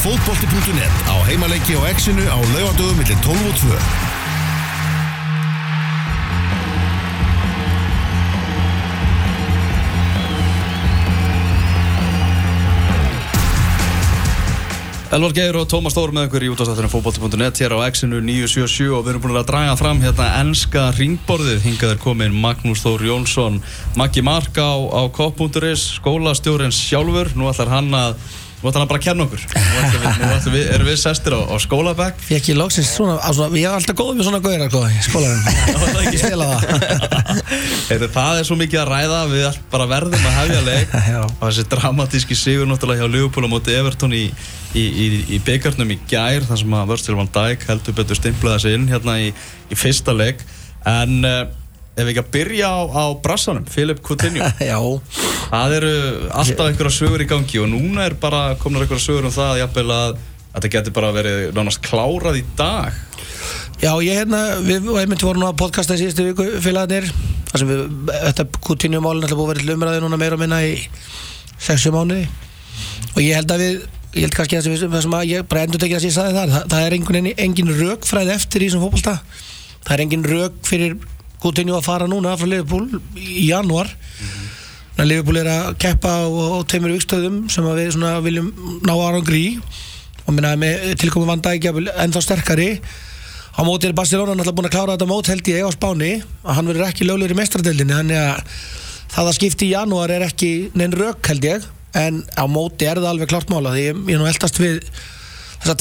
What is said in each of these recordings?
fótbolti.net á heimaleiki og exinu á laugadögum millir 12 og 2. Elvar Geir og Tómas Þór með ykkur í útastáttunum fókbóti.net hér á X-inu 977 og við erum búin að draga fram hérna ennska ringborðið hingað er komin Magnús Þór Jónsson Maggi Mark á, á K.is skólastjórens sjálfur nú ætlar hann að Nú ætlar hann bara að kenna okkur. Nú við, erum við sestir á, á skólabæk. Ég ekki loksins svona, svona, ég er alltaf góð með svona gauðir sko, í skólanum. Ég spila það. Það er svo mikið að ræða, við all- bara verðum að hefja leik. Og þessi dramatíski sigur náttúrulega hjá Liverpool á móti Everton í, í, í, í byggarnum í gær, þar sem að Virgil van Dijk heldur betur stimplaði sig inn hérna í, í fyrsta leik. En uh, ef við ekki að byrja á, á brassanum, Philip Coutinho. Já, Það eru alltaf einhverja sögur í gangi og núna er bara komnar einhverja sögur um það jafnvel að að þetta getur bara verið nánast klárað í dag. já, ég hérna, við einmitt vorum að podcasta í síðustu viku félagarnir, þar sem við, þetta Coutinho-málinn ætla búið að vera til umræði núna meira og minna í 6 mánuði og ég held að við, ég held kannski að það sem að ég bara endur tekið að þar, það, það er engin, engin rökfræði eftir í þessum fótbolta, það er engin rök fyrir Coutinho að fara núna frá Liverpool í janúar. Þannig að Liverpool er að keppa á, tveimur vikstöðum sem við viljum ná árangri í. Og minna með tilkomu Van Dijk jafnvel ennþá sterkari. Á móti er Barcelona náttúrulega búin að klára þetta mót held ég á Spáni. Að hann verður ekki löglegur í mestradeldinni þannig að það að skipti í janúar er ekki neinn rök held ég. En á móti er það alveg klart mála því ég er nú eldast við þessa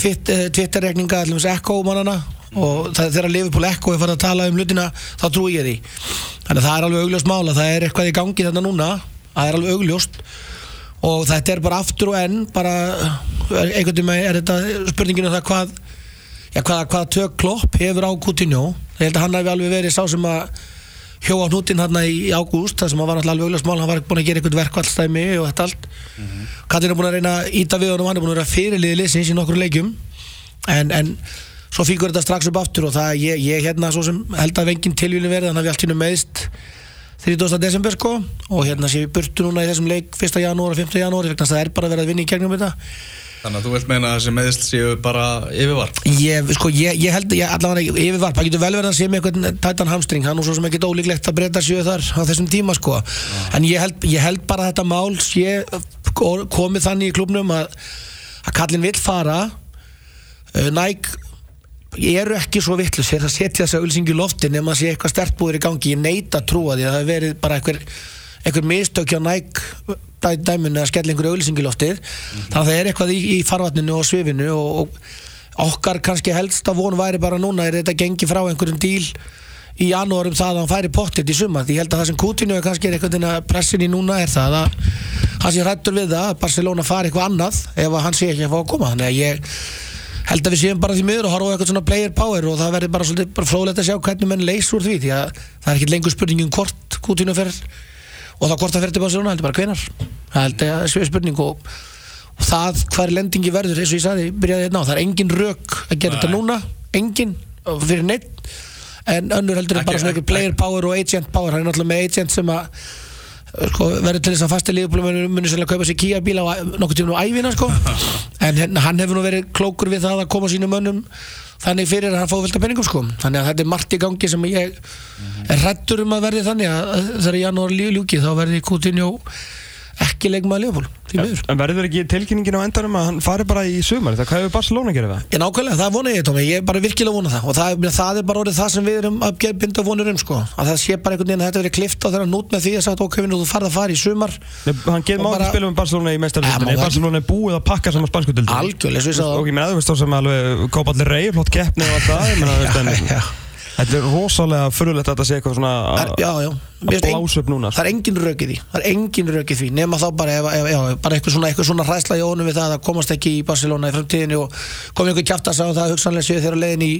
Twitter-rekninga allir með Ekko mannana og þegar Liverpool Ekko er farið að tala um hlutina þá trúi ég því. Þannig að það er alveg augljóst mála það er eitthvað í gangi þarna núna það er alveg augljóst og þetta er bara aftur og enn bara einhvern veginn er þetta spurninginu það hvað já, hvað, hvað tök klopp hefur á Coutinho. Ég held að hann hefði alveg verið sá sem að hjóa hnútin hann í, ágúst það sem að var alltaf alveg augljóst mál hann var búin að gera eitthvað verkvallstæmi og þetta allt mm -hmm. Katrin er búin að reyna að íta við honum hann er búin að vera fyrirliði liðsins í nokkur leikjum en, en svo fíkur þetta strax upp aftur og það ég, ég hérna svo sem held að vengin tilvíli verið hann hafi allt hérna meðst 30. desember sko og hérna sé við burtu núna í þessum leik 1. janúar og 5. janúar að það er bara að vera að vinna í gegnum þetta Þannig að þú vilt meina að þessi meðist séu bara yfirvarp. ég, sko, ég, ég held ég, allavega yfirvarp, það getur vel verið að sé með eitthvað tætan hamstring, hann er svo sem ekkert ólíklegt að breyta séu þar á þessum tíma sko. En ég held, ég held bara að þetta mál sé komið þannig í klubnum að, að kallin vill fara. Uh, Nike eru ekki svo vittlusir að setja þessa ölsingi í loftin ef maður sé eitthvað stertbúður í gangi. Ég neita að trúa því að það hefur verið bara einhver, einhver mistök hjá Nike dæ, dæminu að skella einhverju ölsingi í loftið þannig að það er eitthvað í, í farvatninu og svifinu og, og okkar kannski helst að von væri bara núna er þetta gengi frá einhverjum díl í janúar um það að hann færi pottit í summa því ég held að það sem Coutinho er kannski eitthvað pressin í núna er það að hann sé hrættur við það að Barcelona fari eitthvað annað ef hann sé ekki að fá að koma. Þannig að ég held að við séum bara því miður og horfa á eitthvað svona player power og það verður bara svolítið bara fróðilegt að sjá hvernig menn leys úr því því að það er ekki lengur spurning um hvort Coutinho fer og þá hvort það fer til Barcelona heldur bara hvenar það held ég að það sé spurning og, og það hver lendingi verður eins og ég sagði, byrjaði hérna á, það er engin rök að gera Nei. þetta núna, engin fyrir neitt en önnur heldur bara svona einhver player power og agent power hann er náttúrulega með agent sem að sko, verður til þess að fasti liðbúlum muni sérlega kaupa sér Kia bíla á nokkuð tíma á ævina sko. en hérna, hann hefur nú verið klókur við það að koma sínum mönnum þannig fyrir að hann fá velta penningum sko. þannig að þetta er margt í gangi sem ég er hrættur um að verði þannig að þegar janúar ljúki þá verði Coutinho ekki leikmaður Leopold En verður ekki tilkynningin á endanum að hann fari bara í sumar? Það hvað hefur Barcelona gerðið það? Já, nákvæmlega, það vona ég, Tómi, ég er bara virkilega vona það. Og það, það er bara orðið það sem við erum að binda vonur um, sko, að það sé bara einhvern veginn að þetta verið klift á þeirra nút með því að sagt, ok, þú farð að fara í sumar. Nei, Hann Og getur máli bara- spila með Barcelona í það Barcelona er búið að pakka saman spansku dildinni algjörlega, svo ég sagði Að blása upp núna það er engin í því það er engin í því nema þá bara, ef, ef, já, bara eitthvað svona, eitthvað svona hræsla í honum við það að komast ekki í Barcelona í framtíðinni og komið einhver kjátt að sá það hugsanlega séu þeirra leiðin í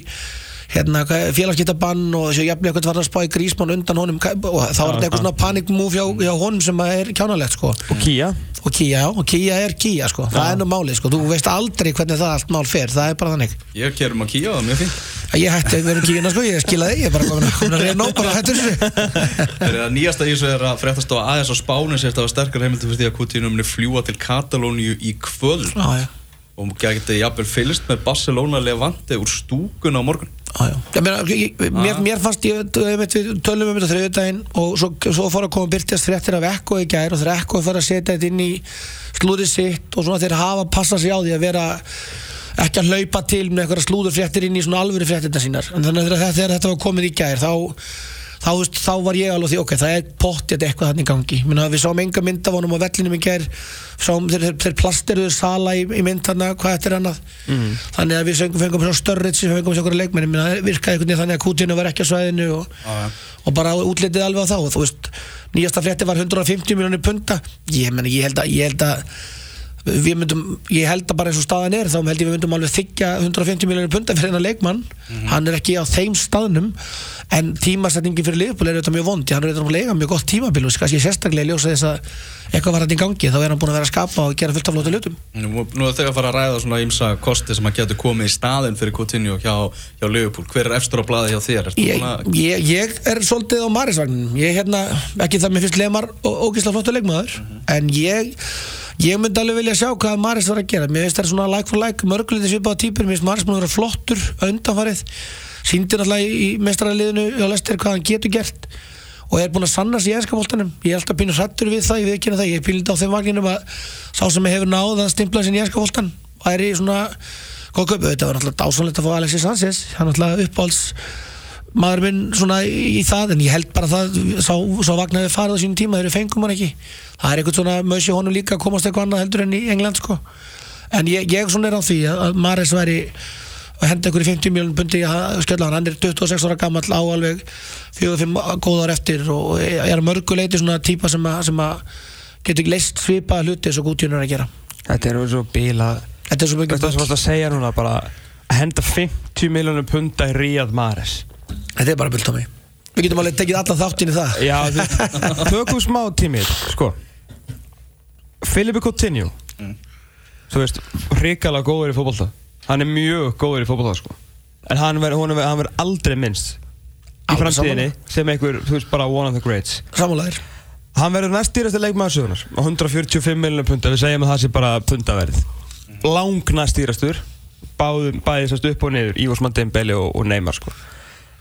hérna, félagskiptabann og þessu jafnlega eitthvað var að spá í grísmann undan honum og þá var þetta eitthvað svona panic move hjá, hjá honum sem er kjánalegt sko. Og Kia og Kia, já, og Kia er Kia sko. Það er nú málið sko, þú veist aldrei hvernig það allt mál fer, það er bara þannig. Ég kerum að kíja það, mjög fínt. ég hætti að vera Kia sko, ég skilaði, ég er bara komin að, komin að reyna á bara hættu þessu. Það er að nýjasta í þessu er að fréttast á aðeins á Spáni sérst að sterkar heimildi fyrir því að Coutinho muni fljúa til Katalóníu í kvöld. Já, já. og getið jafnvel fylgst með Barcelona Levante úr stúkun á morgun Ég meina, ég, mér, mér fannst ég, við tölum um þetta þriðudaginn og svo, svo fór að koma byrtjast fréttir af Ekko í gær og þegar Ekko fór að setja þetta inn í slúrið sitt og svona þeir hafa að passa sig á því að vera ekki að hlaupa til með eitthvað slúður fréttir inn í svona alvöru fréttina sínar. En þannig að þegar þetta var komið í gær þá þá, veist, þá var ég alveg því, ok, það er pottið eitthvað þannig gangi, Minna, við sáum enga mynd af honum á vellinum í gær. Sáum þeir, þeir, plasteruðu sala í, í mynd þarna, hvað þetta er annað. Mhm. þannig að við fengum, fengum svo störrið sem fengum svo okkur leikmenni, Minna, virkaði einhvern veginn þannig að Kútinu var ekki á svæðinu og, og bara útlitið alveg á þá. Og þú veist, nýjasta frétti var 150 miljonir punta, ég, meni, ég held að ég held að við myndum, ég held að bara eins og staðan er þá held ég við myndum alveg þykja 150 miljonir punta fyrir hennar leikmann. Hann er ekki á þeim staðnum en tímasetningin fyrir Liverpool er auðvitað mjög vondi hann er auðvitað að lega mjög gott tímabil og kannski sérstaklega ljósa þess að eitthvað var hann í gangi þá er hann búin að vera að skapa og gera fullt af flótu lutum Nú, nú er þegar að fara að ræða svona ímsa kosti sem að getur komið í staðinn fyrir Coutinho hjá, hjá Liverpool. Hver er efstur á blaði hjá þér? Ég, ég, ég er svolítið á Marisvagninum ég er hérna, ekki það mér finnst Lemar ógísla flottu leikmaður en ég ég myndi alveg vilja sjá hvað Maris var að gera. Mér finnst það svona like for like, mörguleiti svipaða típur. Mér finnst Maris múin að vera flottur að undanfarið. Síndir alltaf í mestraraliðinu og lestir hvað hann getur gert og er búin að sanna sig í ennskapoltanum ég er alltaf pínu hrættur við það, ég veit það. Ég er pínu á þeim vagninum að sá sem hefur náð að stimpla sinni í ennskapoltan væri svona góð köp, þetta var náttúrulega dásanlegt að fá Alexis Sanchez. Hann náttúrulega uppáhalds maður minn svona í, það en ég held bara það sá, sá vagnaði farið á sínum tíma þegar við fengum hann ekki. Það er eitthvað svona mössi honum líka að komast eitthvað annað heldur enn í England sko. En ég, ég svona er á því að, að Maris væri að henda ykkur í 50 miljonum bundi að skella hann, hann er 26 ára gammal á alveg 4-5 góð ár eftir og er mörguleiti svona típa sem að, sem að getur leist svipa hluti eins og gútjunur að gera. Þetta er svo bíla þetta er svo mikið Þetta sem varst að segja núna bara að henda 50 miljónum punta í Ríad Mares þetta er bara bult á mig við getum alveg tekið alla þáttin í það. Já, tökum smá tímið Sko. Filipe Coutinho. Þú veist, hrikalega góður í fótbolta. Hann er mjög góður í fótbolta sko. En hann verður ver, hann ver aldrei minnst Í framtíðinni sem einhver, þú veist, bara one of the greats. Samúlæðir Hann verður næst dýrasti leikmaður sögunar á 145 miljonum punta, við segjum að það sé bara puntaverð Lang næst dýrastur. Báðum, bæði sérst upp og niður Ívosmann Dembele og, og Neymar sko.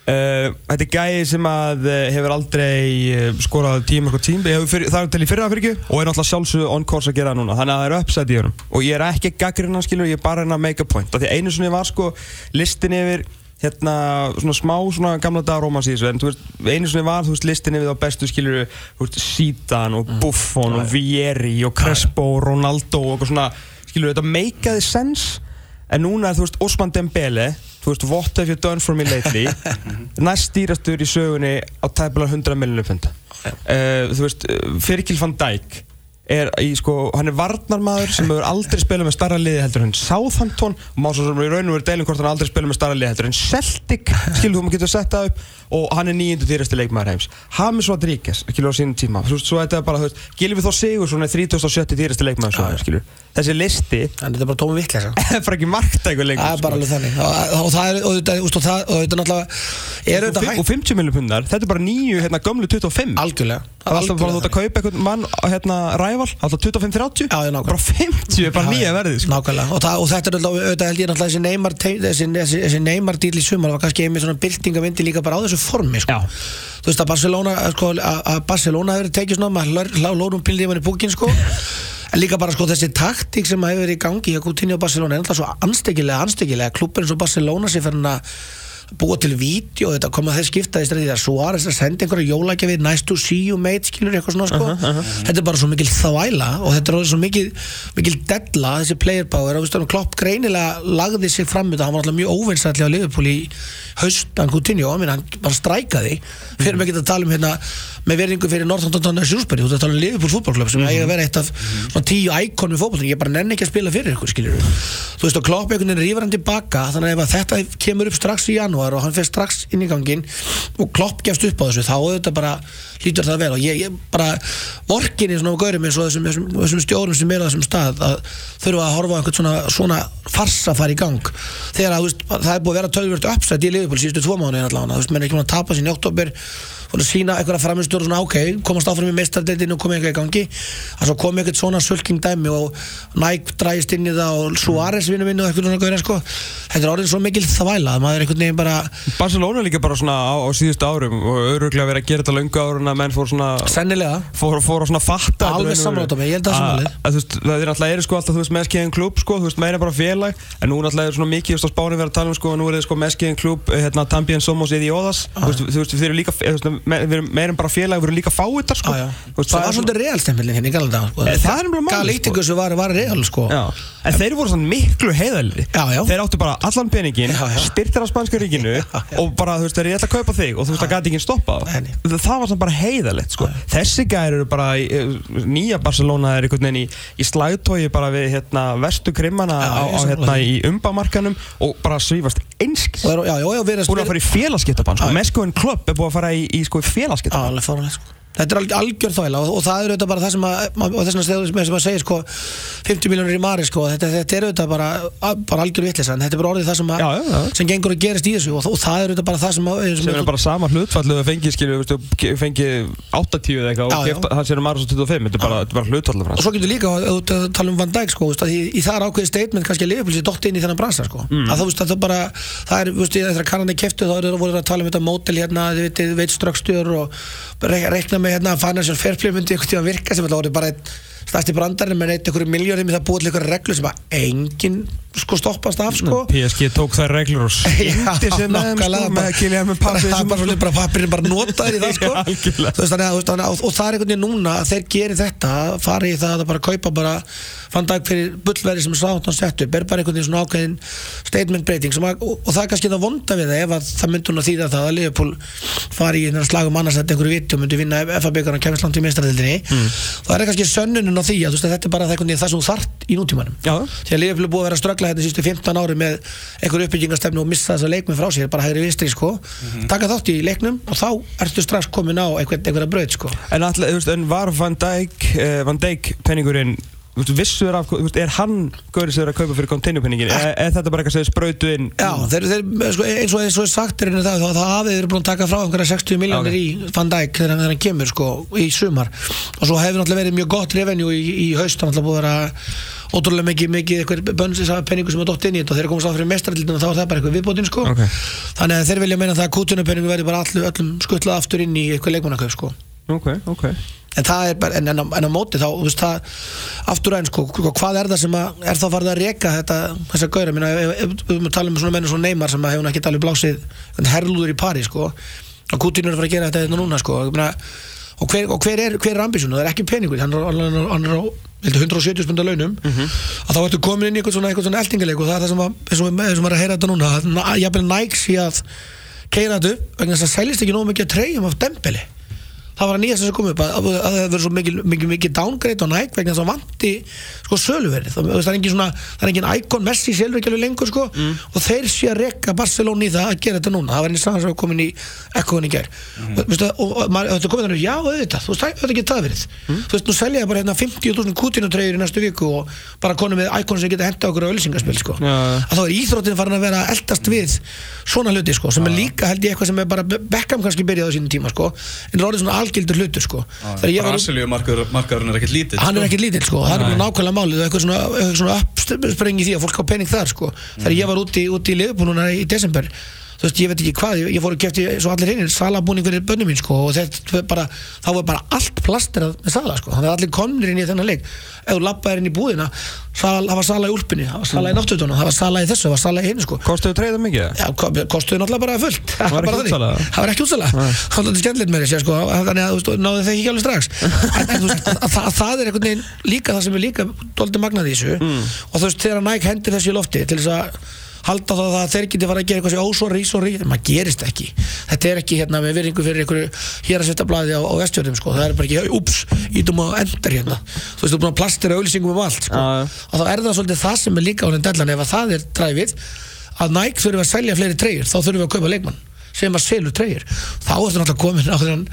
Uh, Þetta er gæði sem að uh, hefur aldrei uh, skorað tíma og tím Það er til í fyrra fyrir ekki og er náttúrulega sjálfsögðu on course að gera það núna. Þannig að það er uppsætt í honum. Og ég er ekki gaggrinn hann skilur, ég er bara að reyna að make a point. Af Því einu sinni var sko listin yfir hérna svona smá svona gamla dagar rómans í þessu. En veist, einu sinni var þú veist listin yfir á bestu veist Zidane og Buffon og Vieri og Crespo og Ronaldo og svona skilur þetta meikaði sens en núna er þú veist Osman Dembele þú veist what have you done for me lately? Næst stýrastur í sögunni á tæpilega 100 miljonum pund uh, þú veist uh, Firkil van Dijk er í sko, hann er varnarmaður sem hefur aldrei spilað með starra liði heldur en Southampton og má svo sem í raun og veru deilum hvort hann aldrei spilað með starra liði heldur en Celtic, skilur þú maður getur sett það upp og hann er nýjundu dýrasti leikmaður heims. James Rodríguez, skilur á sínum tíma. Veist, svo þetta er bara, þú veist, Gilvi Þór Sigursson er 37. dýrasti leikmaður svo, skilur. Þessi listi en þetta er bara tómi vittlega er bara ekki margt eitthvað lengur Það er og, það er, og þetta, og, og það, er og, þetta fimm- hægt og 50 miljón pundar, þetta bara nýju gömlu 25 algjörlega Það alltaf bara þú ert að kaupa einhvern mann hérna ræval, alltaf 25-30 Já, já, nákvæmlega. Bara 50 er bara nýja já. verðið sko. Nákvæmlega, og, og þetta er alltaf, auðvitað held ég náttúrulega þessi Neymar, þessi, þessi, þessi Neymar díl í sumar var kannski einmitt svona byrtingamindi líka bara á þessu formi sko. Þú veist að Barcelona, sko, að Barcelona hefur tekið svona, maður lórum pildið mann í búkin sko. En líka bara sko þessi taktík sem hefur verið í gangi hjá Coutinho og Barcelona er alltaf svo anstekkilega, anstekkilega klubber eins og Barcelona sem fyrir að búa til vídeo þetta koma þeir skipta í stræði þegar Suárez að senda einhverja jólagjafi nice to see you mate skilur eitthvað svona sko. Þetta er bara svo mikil þvæla og þetta er svo mikil, mikil della þessi player power. Og viðstöðum Klopp greinilega lagði sig fram þetta, hann var alltaf mjög óvinsætli á Liverpool í haustan Coutinho. Hann hann bara strækaði. Fyrir mig að tala um hérna með verðingu fyrir Northampton Shrewsbury, þú ert að tala um Liverpool fútballklub sem eiga að vera eitt af svona tíu íkon með fótballin, ég bara nenni ekki að spila fyrir ykkur skilur þú veist og Klopp einhvern veginn rífur hann tilbaka þannig að ef að þetta kemur upp strax í janúar og hann fer strax inn í gangin og Klopp gefst upp á þessu þá auðvitað bara hlýtur það vel og ég, ég bara vorkinni svona gaurum eins og þessum, þessum, þessum stjórum sem er á þessum stað að þurfa að horfa á einhvern svona, svona farsa fara í gang. Þegar að, veist, það er búið að vera tölvöld uppsett í Liverpool síðustu tvo mánu allavega, þú veist, menn er ekki búin að tapa sín í oktober að sína eitthvað framistjóru svona ok, komast áfram í meistardeildinu og komið eitthvað í gangi. Að svo komið eitthvað svona sulking dæmi og Nike drægist inn í það og Suárez vinnu vinnu og eitthvað svona gauðir sko. Þetta er orðið svo mikil þvæla að maður er einhvern veginn bara Barcelona líka bara svona á, á síðustu árum og öruglega verið að gera þetta löngu árun að menn fór svona sennilega. fór, fór að svona fatta Alveg þetta sammála Tommy, ég held að það að, veist, það er eru sko alltaf þú veist meskiðin klub sko, þú veist meira bara félag en nú náttúrulega er svona mikið á spáni verið að tala um sko, nú er þið sko meskiðin klub hérna Tambien Somos eða Jóðas þú veist, við erum líka eh, þú veist, við erum meira en bara félag, við erum líka fáitar sko. Já, já. Það var svolítið realstempilin hérna í galanda sko. Eh, það er nefnilega málið, Galítingu sem var, var real sko. Já, en þeir voru svona miklu heiðalri Já, já. Þeir áttu bara allan peningin, Já, já. styrtir af spanska ríkinu Já, já. og bara, þú veist, þeir ég ætla að kaupa þig og þú veist, það gæti ekki stoppa það var svona bara heiðalegt, sko. Þessi gæri eru bara, eh, nýja Barcelona er einhvern veginn í, í slagtói bara við, hérna, vestu krimmana Já, á, á, hérna, í umbamarkanum og bara svífast einskis. Búin að fara í félagskiptabann, sko. Já. Meskoin Club er búin að fara í, í sko, félagskiptabann sko Þetta er alg- algjör þvæla og, og það er auðvitað bara það sem að og þess að segja sko 50 miljónir í mari sko þetta, þetta er auðvitað bara, að- bara algjör vitleysa en þetta er bara orðið það sem, að, Já, já, já. sem gengur að gerist í þessu og, og það er auðvitað bara það sem, að, sem er bara sama hlutfall eða fengið skilju, fengið 80 eða eitthvað og kefta, það sér um aðra svo 25 þetta er bara, bara hlutfall og svo getur líka að, að, að tala um Van Dijk sko, að í, í það er ákveðið statement kannski að Liverpool sé dótt inn í þennan bransa sko. Mm. að að það bara það er, þú veist, með hérna financial fair play myndi einhvern tíma virka sem þetta voru bara einn stærsti brandarinn með neitt einhverju miljóðum í það búið til einhverju reglu sem að enginn sko stoppast af sko. PSG tók þær reglur og sýndi sem þeim sko, með Kylian með pappi það er bara svolítið bara pappirinn bara notaður í það sko. og, það er einhvern veginn núna að þeir geri þetta fari í það að bara kaupa bara fann dag fyrir bullveri sem sátt hann sett upp. Er bara einhvern veginn svona ákveðin statement breyting sem að, og, og það er kannski það vonda við það ef að það myndi hún að þýða það að Liverpool fari í slagum annars þetta einhverju viti og myndi vinna FA byggarna kemist langt í meistaradeildinni. Mm. þá er það kannski sönnunin á því að, veist, að þetta er bara það, sem þú þart í nútímanum. Já. því að Liverpool er búið að vera að ströggla hérna sístu 15 ári með einhverju uppbyggingarstefnu og missa þessa leikmið frá sér bara hægri vistri sko. Taka þátt í leiknum og þá ertu strax komin á einhver, einhverja braut sko. En, all, en var Van Dijk uh, Van Dijk penningurinn þú veist, vissur af, þú veist, er hann gaurið sem er að kaupa fyrir kontinupenningin er, er þetta bara eitthvað sem er sprautu inn? Já, þeir, þeir, sko, eins og eins og er sagt er það, þá hafið þeir búin að taka frá einhverja 60 miljónir Ok. í Van Dijk þegar hann, kemur sko, í sumar. Og svo hefur náttúrulega verið mjög gott revenue í, í haust, náttúrulega búið að vera ótrúlega mikið, mikið eitthvað bönnsins af penningu sem er dótt inn í þetta og þeir komast á fyrir mestrarlítinu þá er það bara eitthvað viðbótin sko. Ok. þannig að þeir vilja meina það að kútunupenningu verði bara öllum skuttlað aftur inn í eitthvað leikmannakaup sko. Ok, ok en það er bara, en, en, en á móti þá, þú veist það aftur aðeins, sko, sko, hvað er það sem að er þá farið að reka þetta, þessa gauðra minna, við að tala um svona menn svo Neymar sem að hefur ekki talið blásið en herlúður í Pari, sko og Coutinho er að fara að gera þetta hérna núna, sko ég og hver, og hver er, hver er ambisjónu, það er ekki peningur hann er, er, er á vildi, 170 spundar launum að þá ertu komin inn í eitthvað svona, svona eltingaleik og það er það sem að, maður er að heyra þetta núna að jafnvel Nike sé að keira þetta upp vegna þess að seljist ekki nógu mikið að treyjum af Dembele það var að nýjast þess að koma upp að, að, að það verið svo mikið, mikið, mikið downgrade á Nike vegna þess að vanti sko söluverið það, það er engin svona, það er engin íkon Messi selur ekki alveg lengur sko og þeir sé að rekka Barcelona í það að gera þetta núna. Það var einn sagan sem var komin í ekkoðun í ger mm. Vistu, og, og maður, komið þannig, já auðvitað þú veist, það þetta getur það verið. Þú veist, nú selja ég bara hérna 50.000 kútinutreyjur í næstu viku og bara konum með íkon sem geta henda okkur á ölsingaspil sko. Já. að þá er íþróttin farin að vera eldast við svona hluti sko, sem er líka held ég eitthvað sem er bara Beckham kannski byrjaði á sínum tíma sko, en algildur hlutur sko. þegar ég var Brasilíu markaðurinn er ekkert lítill hann sko. er ekki lítill sko, það er nákvæmlega málið eitthvað svona, eitthvað svona uppsprengi því að fólk á pening þar sko, þegar ég var úti, úti í núna í desember þú veist, ég veit ekki hvað, ég, ég fór og kefti svo allir hinn, salabúning fyrir bönnum mín sko og þetta bara, þá var bara allt plasterað með sala sko, þannig að allir komnir inn í þennan leik. Ef þú labbaðir inn í búðina sal, það var sala í úlpunni, það var sala í náttúrtunum það var sala í þessu, það var sala í hinn sko. Kostuðu treyða mikið? Já, ko- kostuðu náttúrulega bara fullt. Það Var ekki útsala? Það var ekki útsala. Það var skemmtilegt með þessi sko, Þannig að þú náðu er er halda það að þeir geti fara að gera eitthvað sem ósorri, ísorri, maður gerist ekki. Þetta er ekki hérna með virðingu fyrir einhverju hér að setja blaði á, á vestjörnum sko. það er bara ekki, ups, ítum að endar hérna. Þú veist, þú er búin að plastera auðlýsingum um allt sko. Og þá er það svolítið það sem er líka á den dellan ef að það er dræfið að Nike þurfum að selja fleiri treyjur þá þurfum við að kaupa leikmann sem að selur treyjur. Þá ertu náttúrulega komin á þennan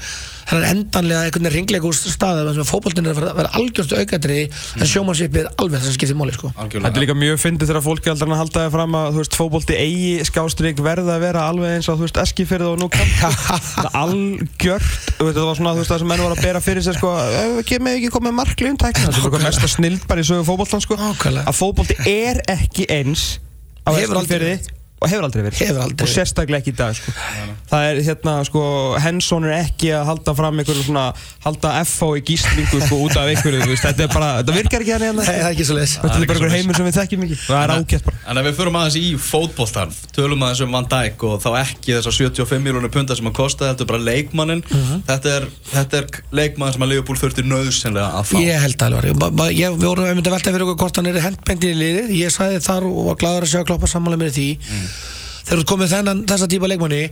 þennan endanlega einhvern veginn ringleik úr staða þar sem fótboltin er að vera- algjörstu aukatri en sjómannsipið er alveg það sem skiptir máli sko. Algjörlega. Þetta er líka mjög fyndið þegar fólki aldrei að halda það fram að þú veist, fótbolti eigi skástrík verða að vera alveg eins og þú veist, eskifyrð og nú Það er algjört, það var svona þú veist, það sem menn voru að bera fyrir sér sko með ekki komið markli um tækna það er eitthvað mesta snild bara í sögu fótboltan sko Nákvæmlega. að fótbolti er ekki eins á eskifyrði og hefur aldrei verið. Hefur aldrei og sérstaklega ekki í dag sko. það er hérna sko Henson er ekki að halda fram einhverju svona halda FH í gíslingu sko út af einhverju þú veist, þetta er bara, þetta virkar ekki hann hérna. Það er ekki svo leiðis þetta er bara einhver heimur sem við þekkjum ekki. Það er ágætt bara. En ef við förum aðeins í fótboltan, tölum aðeins um Van Dijk og þá ekki þessar 75 miljónu punta sem hann kostaði, þetta er bara leikmannin. þetta, er, þetta er leikmann sem að Liverpool þurfti nöðsynlega að fá. Ég held alveg. Við vorum að velta fyrir Þegar þú komið þennan þessa típa leikmanni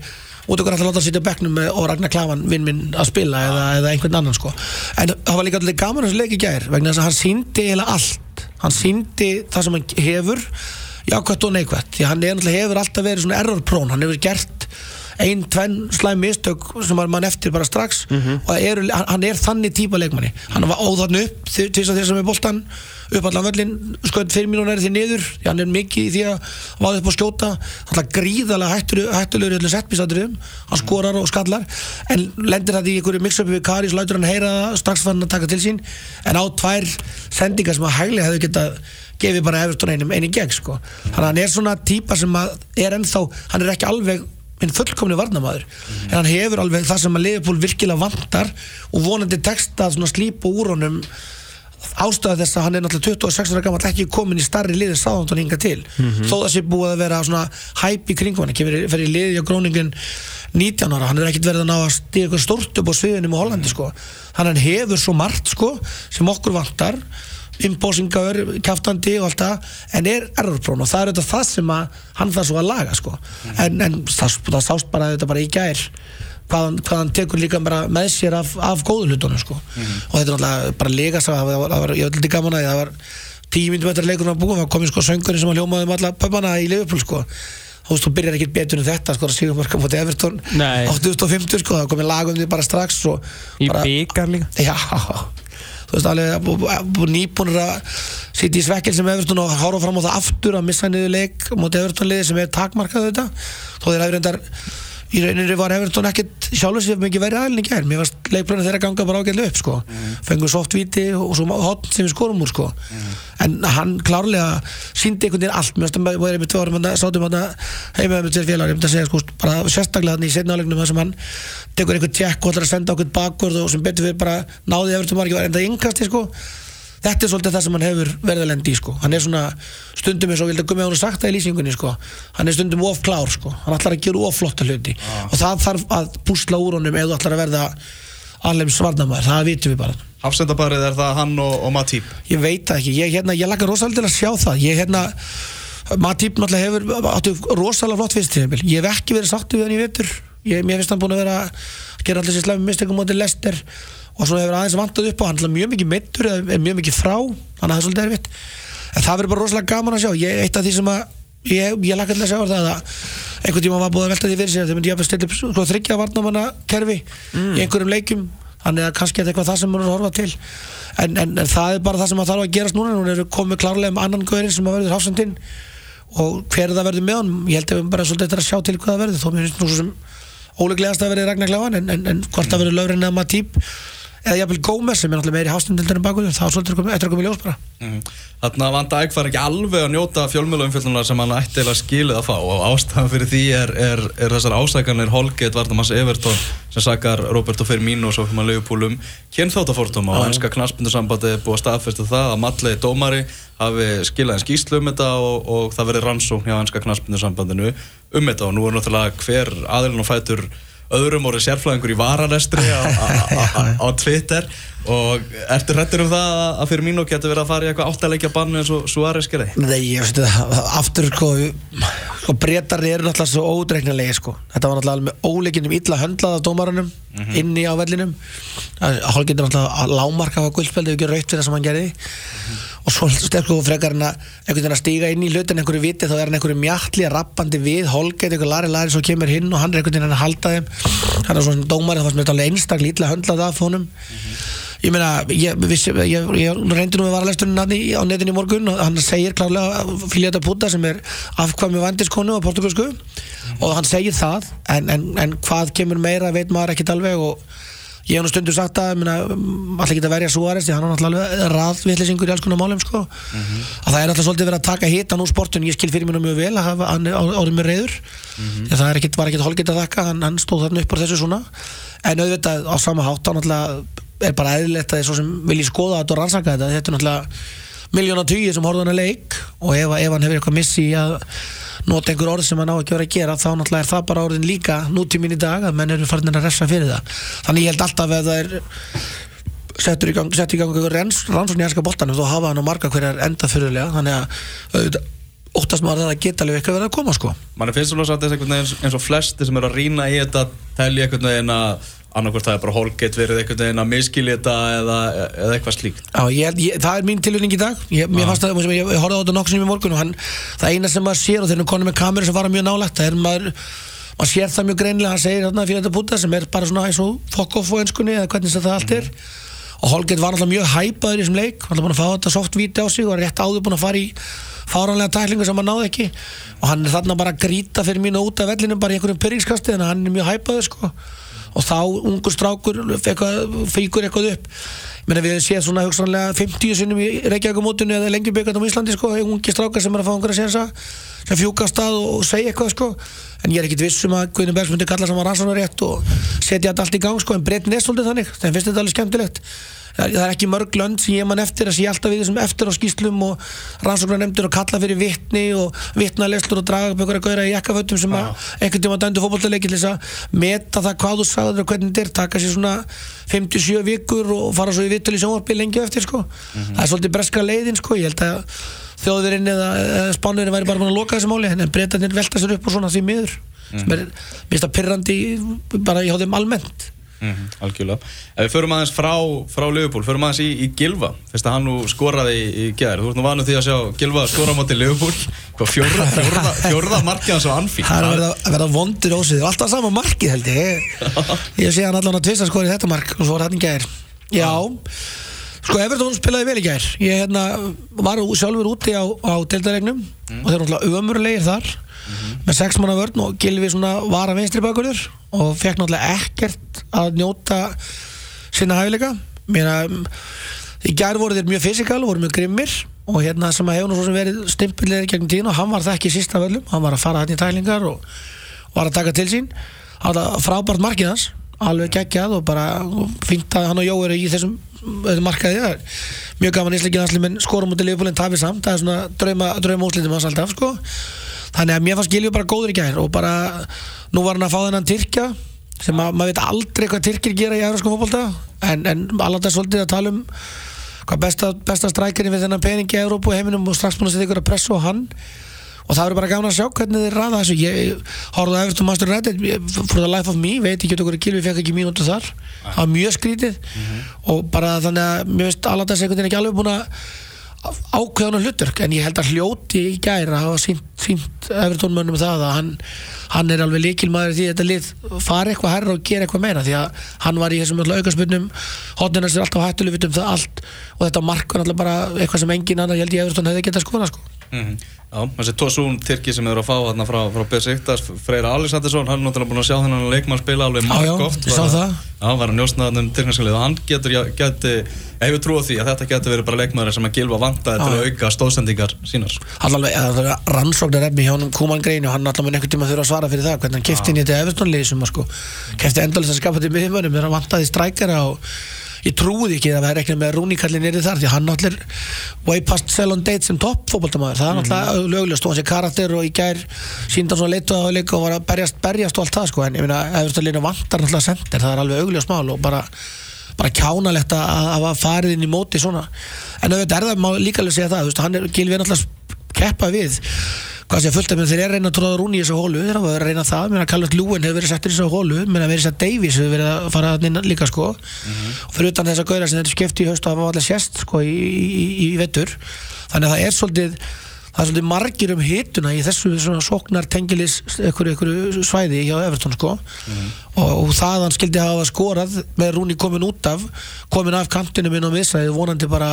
út okkur alltaf láta að sitja með- og Ragnar Klavan vinn minn að spila eða, eða einhvern annan sko? En það var líka allir gaman þessu leik í gær vegna þess að hann síndi eiginlega allt. Hann síndi það sem hann hefur jákvætt og neikvætt. Því hann hefur alltaf verið svona errorprón hann hefur gert ein, tvenn slæm mistök sem er mann eftir bara strax. Og það eru, hann, hann er þannig típa leikmanni. Hann var óðarnu upp til þess að þess að með boltan upp allan völlin skoðið fyrir mínúnar því niður. Því hann er mikið í því að vaða upp og skjóta. Alltaf gríðalega hættulegur í öllu settbísatriðum hann skorar og skallar. En lendir það í einhverju mix-upi við Karis lætur hann heyra strax fann hann að taka til sín. En á tvær sendingar sem að hæglega hefðu getað gefið bara Everton einum einin gegn sko. þannig að hann er svona típa sem að er ennþá, hann er ekki alveg minn fullkomni varnamaður en hann hefur alveg það sem að Liverpool virkilega vantar og vonandi texta svona slípa úr honum ástæða þess að hann er náttúrulega 26 ára gammal ekki komin í starri liði sáðan hinga til. Þó það sé búið að vera svona hæp í kringum hann, kemur fyrir liði á gróningin 19 ára, hann er ekkert verið að ná að stíða eitthvað stórt upp á sviðinum í Hollandi sko. hann hann hefur svo margt sko, sem okkur vantar impósingaður, kæftandi og allt það en er errorprón og það er þetta það sem að hann þarf svo að laga sko. en, en það, það sást bara þetta bara í gær hvað hann, hvað hann tekur líka bara með sér af, af góðu hlutunum sko. og þetta er náttúrulega bara lega það var, það ég lítið gaman að það var tíu myndum eftir að leikurinn var búin það komið sko söngurinn sem að hljómaði um alla pöpana í Liverpool sko þú veist, þú byrjar ekkert betur en þetta sko, að síðan marka mútið Everton Nei. 850 sko, það komið lag um því bara strax og í bara, byggar líka Já, þú veist alveg nýbúnir að sitja í svekkel sem Everton og hára fram á það aftur að missa niður leik mútið Everton liði sem er takmarkað þetta þó þeir hefur reyndar í rauninni var Everton ekkert sjálfur sér mikið verið aðlinn í gær. Mér varst leikplönu þeirra ganga bara ágætlega upp sko. fengur soft viti og svo hotn sem við skorum úr sko. en hann klárlega síndi einhvern veginn allt. Mér að erum við tvorum að sátum að heima með tveir félagar. Ég myndi að segja sko, bara sérstaklega þannig í setna álegnum þar sem hann tekur einhvern tjekk og ætlar að senda okkur bakvörð og sem betur við bara náði Everton var ekki var enda yngasti sko þetta er svolítið það sem hann hefur verið að lendi í sko. hann er svona stundum eins og vildi að gummi hún sagt það í lýsingunni sko. hann er stundum of klár sko. hann ætlar að gera of flotta hluti. Og það þarf að púsla úr honum þú ætlar að verða alveg svarnamæður, það vitum við bara. Hafsendabarið er það hann og, og Matip. ég veit það ekki, ég, hérna, ég lakka rosalega að sjá það. Ég hérna Matip náttúrulega hefur áttu rosalega flott fyrst tíðanbíl ég hef ekki verið sáttu við hann í vetur. Ég, finnst hann búin að vera að gera allir sér slæmi mistökum mótið Lester og svo hefur aðeins vantað upp á hann er mjög mikið mittur eða er mjög mikið frá þannig að það er svolítið erfitt. En það verður bara rosalega gaman að sjá. Ég, eitt af því sem að ég, ég lakka til að sjá það að einhvern tíma var búið að velta því fyrir sér þegar myndi að stilla upp sko, þryggja varnamanna kerfi í einhverjum leikum þannig að kannski er þetta eitthvað það sem maður að horfa til. En, en, en það er bara það sem að þarf að gerast núna. Núna við komið klárlega með annan gaurin sem að verður hafsendinn. Og hver það verður með honum? Ég held að við bara svolítið eftir að sjá til hvað það verður. Þó mér finnst nú svo sem óleglegast að verði Ragnar Klávan en, en, en hvort það verður löfrinn eða Matip eða jafnvel Gómez sem er náttúrulega meiri en bakuður þá er svolítið eftir að koma í ljós bara. Þannig að Van Dijk fær ekki alveg að njóta fjölmjöluumfjöldunar sem hann ætti eiginlega skilið að fá. Og ástæðan fyrir því er, er, er þessar ásækanir Holgate, Vardamanns Everton sem sakar Roberto Firmino og svo fyrir maður lögupúlum kynþáttafórtum og ennska knaspindursambandi er búið að staðfesta það að Mallegi dómari hafi skilað en skýslu um þetta og, og það verið rannsókn hjá ennska knaspindursambandinu um þetta. Og nú er náttúrulega hver aðilin og fætur öðrum orðið sérflæðingur í á, á Twitter Og ertu hrættur um það að- að fyrir mínu getur verið að fara í eitthvað áttalegja bannu eins og Suárez gerði? Nei, ég veist það, aftur sko, sko breytar eru náttúrulega svo ódreiknarlega sko. Þetta var náttúrulega með óleikinum illa höndlað af dómarunum inni á vellinum. Hálf getur náttúrulega að lámarka á guldspeldi ef ekki raut fyrir það sem hann gerði. Og svo sterkur og frekar hann að einhvern veginn að stíga inn í hlutin einhverju viti þá er hann einhverju mjalli rappandi við Holgate, einhver lari lari svo kemur hinn og hann er einhvern veginn að halda þeim. Hann er svona dómari það var sem þetta alveg einstaklega illa höndlað af honum ég meina, ég, vissi, ég, ég reyndi nú með varalestunum á netinu í morgun og hann segir klárlega Filiata Puta sem er afkvæmi vandiskonu á portugalsku og hann segir það en, en, en hvað kemur meira veit maður ekkert alveg og ég hef nú stundu sagt að alltaf geta verja Suárez því hann er náttúrulega raðvittlisingur í alls konar málum sko. að það er alltaf svolítið verið að taka hitan úr sportun ég skil fyrir mér mjög vel að hafa hann á- árið með reyður því að það ekkit, var ekkert holgett að þakka hann, hann stóð þarna upp á þessu svona. En auðvitað á sama hátt hann náttúrulega er bara eðlilegt að þið svo sem vilji skoða þetta og rannsaka þetta. Þetta er náttúrulega miljóna tugi sem horfðu hann að leik og ef, ef hann hefur eitthvað missi að nota einhver orð sem hann á ekki að vera að gera þá náttúrulega er það bara orðin líka nútíminn í dag að menn eru farin að refsa fyrir það. Þannig ég held alltaf að það er settur í gang, einhver ranns- rannsókn í ennska boltanum þá hafa hann á marga hverjar enda fyrirlega þannig að óttast maður að það geta alveg eitthvað verið að koma sko. Manni finnst svona satt þess eins- eins og flesti sem eru að rýna í þetta telja einhvern veginn að annarkvort það er bara Holgate verið einhvern veginn að miskilja þetta eða, eða eitthvað slíkt. Já, ég, ég, það er mín tilvinning í dag. Ég, mér fannst það, ég, ég horfði á þetta nokkuð sem í morgun og hann, það eina sem maður sér og þeir eru konum með kameru sem fara mjög nálægt það er maður, maður sér það mjög greinilega. Hann segir þarna fyrir þetta púta sem er bara svona eins og fuck off á önskunni eða hvernig það allt er. Og Holgate var náttúrulega mjög hæpaður í þessum leik hann var búin að fá þetta softvíti á sig og var rétt áður búin að fara í fáranlega tæklingu sem hann náði ekki. Og hann er þarna bara að grýta fyrir mínu út af vellinum bara í einhverjum pyrringskasti þannig að hann er mjög hæpaður sko og þá ungur strákur fíkur eitthvað upp. Meina við séð svona hugsanlega 50 sinnum í Reykjavíkumótinu eða lengjubíkarnum á Íslandi sko, ungi strákar sem er að fá einhverja sénsa sem fjúka af stað og, segja eitthvað sko. En ég er ekkit viss um að Guðni Bergs myndi kalla saman rannsónarétt og setja þetta allt í gang sko en breytin er svolítið þannig, þeim finnst þetta alveg skemmtilegt það er ekki mörg lönd sem ég man eftir að sé alltaf við þessum eftir á skýslum og rannsóknarnefndir og kalla fyrir vittni og vittnaleslur og draga upp einhverja gauðra í jakkafötum sem einhvern tíma dændu fótbollaleiki til þess að meta það hvað þú sagður og hvernig þetta er taka sér svona 57 vikur og fara svo í vittul í sjónvarpi lengi eftir sko. Það er svolítið breska leiðin sko. Ég held að þjóðverinn eða, eða spánverinn væri bara búin að loka þessi máli en breytanir velta sér upp og svona því miður sem er mista pyrrandi bara í hóðum almennt mm Algjörlega. Ef við förum aðeins frá, frá Liverpool, förum aðeins í, í Gilva Fyrst að hann nú skoraði í, í gæðir Þú ert nú vanu því að sjá Gilva skora móti Liverpool. Hvað fjórða, fjórða, fjórða markið hans á Anfield? Það er að verða vondur ósið Alltaf sama markið held ég. Ég sé hann allan að tvista skori þetta mark og svo var hann í gær. Já. Sko Everton spilaði vel í gær. Ég hérna, var sjálfur úti á, á deildaregnum og þeir eru náttúrulega ömurlegir þar með sex manna vörn og Gilvi var að vinstri bakurður og fekk náttúrulega ekkert að njóta sinna hæfileika. Mér að í gær voru þeir mjög fysikal voru mjög grimmir og hérna sem að hefur nú svo sem verið stimpillir gegn tíðin og hann var það ekki í sísta völlum hann var að fara hann í tælingar og var að taka til sín. Það var frábært markið hans alveg geggjað og bara fínt að hann og Jó eru í þessum, markaði. Það er mjög gaman ísleikin allir menn skorum út í liðbúlinn tafið samt. Það er svona drauma, drauma úslitum hans alltaf sko þannig að mér fannst Gilju bara góður í gær og bara nú var hann að fá þennan Tyrkja sem að, maður veit aldrei hvað Tyrkir gera í euróskum fólkvölda en, en alveg það svolítið að tala um hvað besta, besta strækjarinn við þennan pening í Európu heiminum og strax búin að setja ykkur að pressa á hann. Og það verður bara gaman að sjá hvernig þið ræða þessu. Ég horfði að Everton Master United for the life of me, veit ekki okkur Gilvi fekk ekki mínútu þar, það var mjög skrítið. Og bara þannig að mér veist alveg þessi einhvern veginn ekki alveg búin að ákveðan hlutverk en ég held að hljóti í gæri að hafa sínt, sínt Everton mönnum það að hann, hann er alveg líkilmaður því að þetta lið fari eitthvað herra og gera eitthvað meira því að hann var í þessum aukarspunnum hotnirnars er alltaf hættuleg vitum það allt og þetta mark var alltaf bara eitthvað sem engin annar ég held ég Everton hefði getað skoða sko. Mhm. Já, þessi Tosun Tyrki sem eru að fá þarna frá, frá Besiktas, Freyra Alexandersson hann er náttúrulega búin að sjá þennan leikmann spila alveg marg já, oft hann var að njósna þarna um Tyrknarskalið og hann getur, geti, hefur trú á því að þetta getur verið bara leikmaður sem að Já, að já. auka stóðsendingar sínar allavega eða er rannsóknar efni hjá hann Kuman Grein og hann allavega mun einhvern tíma þurfa að svara fyrir það hvernig hann kefti inn í þetta Everton liðsum sko. kefti endalist að skapa til miðjumönum þegar hann vantaði strækara og ég trúði ekki að það er ekki með Rúnikallin nýrið þar því hann náttúrulega way past sell on date sem topp fótboltamaður. Það er náttúrulega löglegust og hann sé karakter og í gær síndan svona leitu að leika og var að berjast, berjast og allt það sko. En ég meina Everton liðinu vantar er og bara bara kjánalegt að að hafa farið inn í móti svona. En auðvitað er það, líka alveg segja það veist, hann er, Gilvi er náttúrulega að keppa við. Hvað sé fullt af mér, þeir að reyna að tróða rúni í þessu hólu, þeir hafa verið að reyna það. Mér að Callum Lúin hefur verið settur í þessu hólu mér að verið að Davies hefur verið að fara inn líka sko, og fyrir utan þess að gauðra sem þetta skipti í haust og hafa allir sést sko í, í, í, í vettur þannig að það er svolítið það er svolítið margir um hituna í þessu svona sóknar tengilis ykkur svæði hjá Everton sko og, og það hann skildi hafa skorað með Rúni komin út af komin af kantinu minn og missaði vonandi bara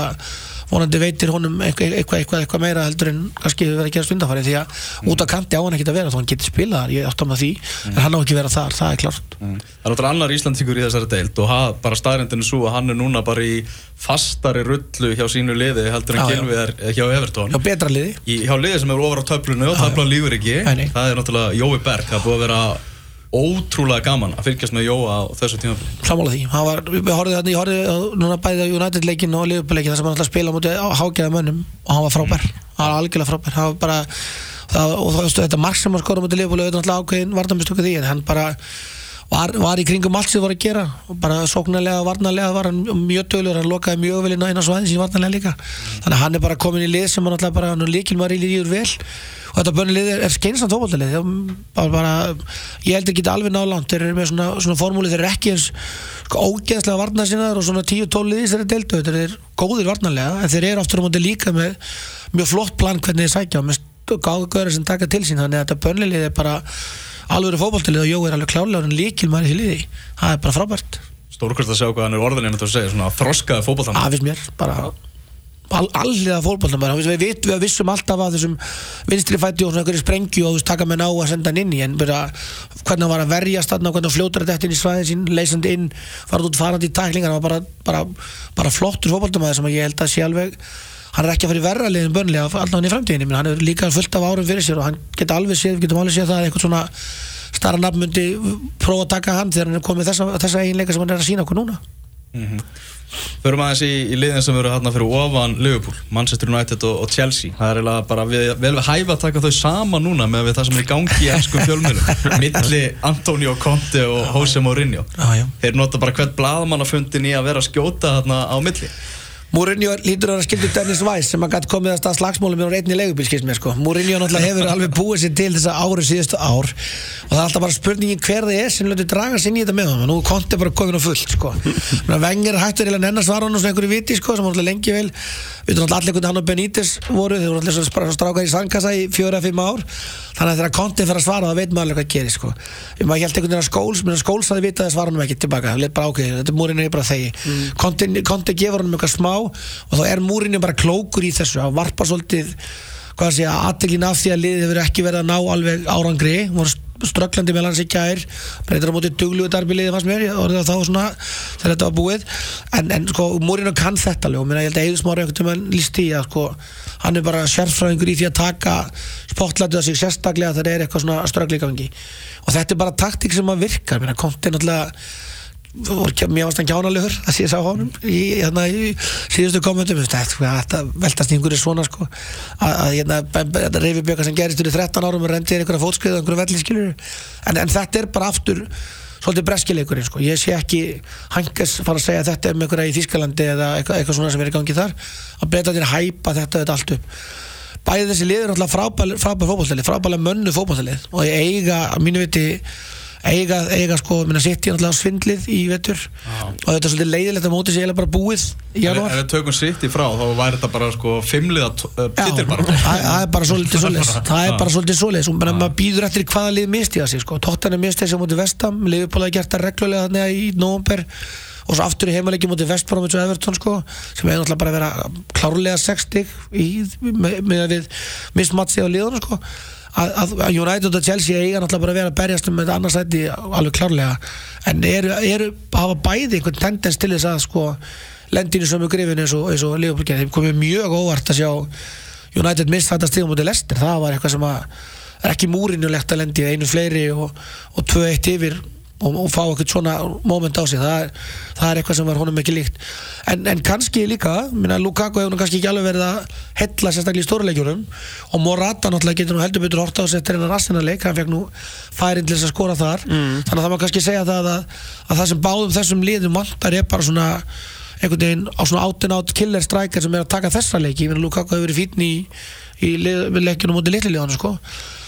vonandi veitir honum eitthvað, eitthvað, eitthvað, eitthvað meira heldur en kannski verið að gera stundafari því að út af kanti á hann ekki að vera þó hann getur spilað ég átt á með því en hann á ekki að vera þar, það er klart Það er náttúrulega annar Íslandíkur í þessari deild og ha- bara staðrindinu svo að hann er núna bara í fastari rullu hjá sínu liði heldur en Já, já. Gilvi er eh, hjá Everton. Já, betra liði. Í, hjá liði sem er ofar á töflunu og töflan lífur ekki. Það er náttúrulega Jói Berg það búið að vera ótrúlega gaman að fylgjast með Jóa á þessu tímafili Sammála því, var, við horfði á núna bæði á United leikin og Liverpool leikin þar sem hann spila á móti hágæða mönnum og hann var frábær, hann var algjörlega frábær. Hann var bara, það, og þú veistu þetta marg sem hann skora á móti Liverpool og auðvitað ákveðin varnamistöku því, en hann bara var, var í kringum allt sem var að gera bara sóknarlega og varnarlega var hann mjög dölur, hann lokaði mjög vel inn á eina svæðin sín varnarlega líka, þannig að hann er bara komin í lið sem hann alltaf bara, hann er líkilmar í líður vel. Og þetta börnlið er, er skeinsamt bara, ég held ekki alveg ná langt. Þeir eru með svona, svona formúli þeir eru ekki eins sko, ógeðslega varna sinnaður og svona 10-12 liðis þeir eru deltu þeir eru góðir varnarlega en þeir eru aftur á móti líka með mjög flott plan hvernig þeir sækja. Og með gáðgöður sem taka til sín. Þannig að þetta börnlið er bara alveg fótballtalið og Jó er alveg klárlega en líkil maður í því liði. Það er bara frábært. Stórkvæmst að sjá hvað hann er orðin einnig að segja svona þroskaði fótboltan Það finnst mér bara all, alliða fólkbóltan bara við, við, við vissum alltaf að þessum vinstri fætti og svona einhverju sprengju og þú veist, taka menn á að senda hann inn í en bara, hvernig hann var að verjast þarna hvernig hann fljótur þetta inn í svæðin sín leysandi inn, farað út farandi í tæklingar. Hann var bara, bara, bara flottur fólkbóltamæður sem ég held að sé alveg hann er ekki að fara í verra liðin börnlega alltaf hann í framtíðinni, menn hann er líka fullt af árum fyrir sér og hann geta alveg séð, við getum alveg séð það að eitthvað svona starra nafn myndi prófa að taka hann þegar hann er komið þessa, þessa eiginleika sem hann er að sína okkur núna. Förum aðeins í, í liðin sem eru hérna fyrir ofan Liverpool, Manchester United og, og Chelsea. Það er eiginlega bara við, vel við hæfa að taka þau sama núna með við það sem er gangi í ennskum fjölmjölum Milli Antonio Conte og Jose Mourinho. Þeir nota bara hvert blaðmannafundin í að vera skjóta þarna á milli Mourinho lítur að vera skildur Dennis Weiss sem að gæti komið að stað slagsmálum með einni leigubíl skilst mér sko. Mourinho náttúrulega hefur alveg búið sér til þessa ári síðustu ár og það er alltaf bara spurningin hver það er sem lötur draga sér í þetta með hann nú konti bara komin á fullt sko. Vengar hættur eða nennar svara hann og svona einhverju viti sko, sem alltaf lengi vel við veitum allir hvernig hann og Benítez voru þeir voru allir svona strákar í sangkassa í fjóra fimm ár þannig að þegar konti fyrir að svara þá veit maður alveg hvað gerir sko. ég held einhvern veginn að skóls menn skóls að vita að svara hann ekki tilbaka hann let bara ákveði, þetta er múrinu bara þegi mm. konti, konti gefur hann eitthvað smá og þá er múrinu bara klókur í þessu. Að varpa svolítið hvað sé að aðteklin af því að liðið hefur ekki verið að ná alveg árangri. Voru strögglandi með hans í gær. Breytir á móti dugluðu darbi liðið fannst mér. Það þá svona þegar þetta var búið. En, en sko Múrinu kann þetta alveg. Og mér ég held að Eður Smári einhvern veginn líst í að sko hann er bara sérfræðingur í því að taka spotlætið á sig sérstaklega þegar það er eitthvað svona ströggli í gangi og þetta er bara taktík sem að náttúrulega voru- mér varst hann kjánalegur að sé sá honum í, hérna, í síðustu veist, þetta veltast í einhverju svona sko, að, hérna, þetta reyfibjöka sem gerist fyrir 13 árum og rendir einhverja fótskriðu og einhverju velli skilur en, en þetta er bara aftur svolítið breskileikurinn sko. ég sé ekki hanges fara að segja þetta með einhverja í Þískalandi eða eitthvað, eitthvað svona sem er í gangi þar. Að breyta þér hæpa þetta, þetta allt upp. Bæði þessi liður náttúrulega frábær fótballtalið, frábærlega mönnu fótballtalið og ég eiga, að mínu viti eiga, eiga sko, minna sitt í náttúrulega svindlið í vetur. Og þetta er svolítið leiðilegt að móti sig eiginlega bara búið í Ef janúar. ef við tökum sitt í frá þá væri þetta bara sko fimmliða uh, Já, titil bara. það er bara svolítið svoleiðis. Það er bara svolítið bara maður býður eftir hvaða lið misti það sig sko. tóttan er mistið sem mútið vestam hafi gert það reglulega þannig í november og svo aftur í heimaleiki mútið vestbrómið og Everton sko, sem hefur náttúrulega bara verið að klárlega 60 í, með, með við mistmatsi á liðunum sko. Að, að að United og Chelsea eiga náttúrulega bara að vera að berjast um þetta annarsætti alveg klárlega. En eru, eru hafa bæði einhvern tendens til þess að sko, lendinu sömu grifin eins og, og Liverpool gerði, þeim komið mjög óvart að sjá United mist þetta stíðum mútið Leicester, það var eitthvað sem að er ekki múrinulegt að lendi einu fleiri og, og tvö eitt yfir og, og fá eitthvað svona moment á sig. Það er, það er eitthvað sem var honum ekki líkt. En, en kannski líka, minna Lukaku hefur kannski ekki alveg verið að hella sérstaklega í stóruleikjunum og Morata náttúrulega getur nú heldur betur horta á sér til hennar rassinarleik, hann fekk nú færin til þess að skora þar. Þannig að það má kannski segja það að, að það sem báðum þessum liðum vantar er bara svona einhvern veginn á svona áttinn átt killer striker sem er að taka þessa leiki, ég meina Lukaku hefur verið fínn í, í leikjunum mútið litli liðan sko.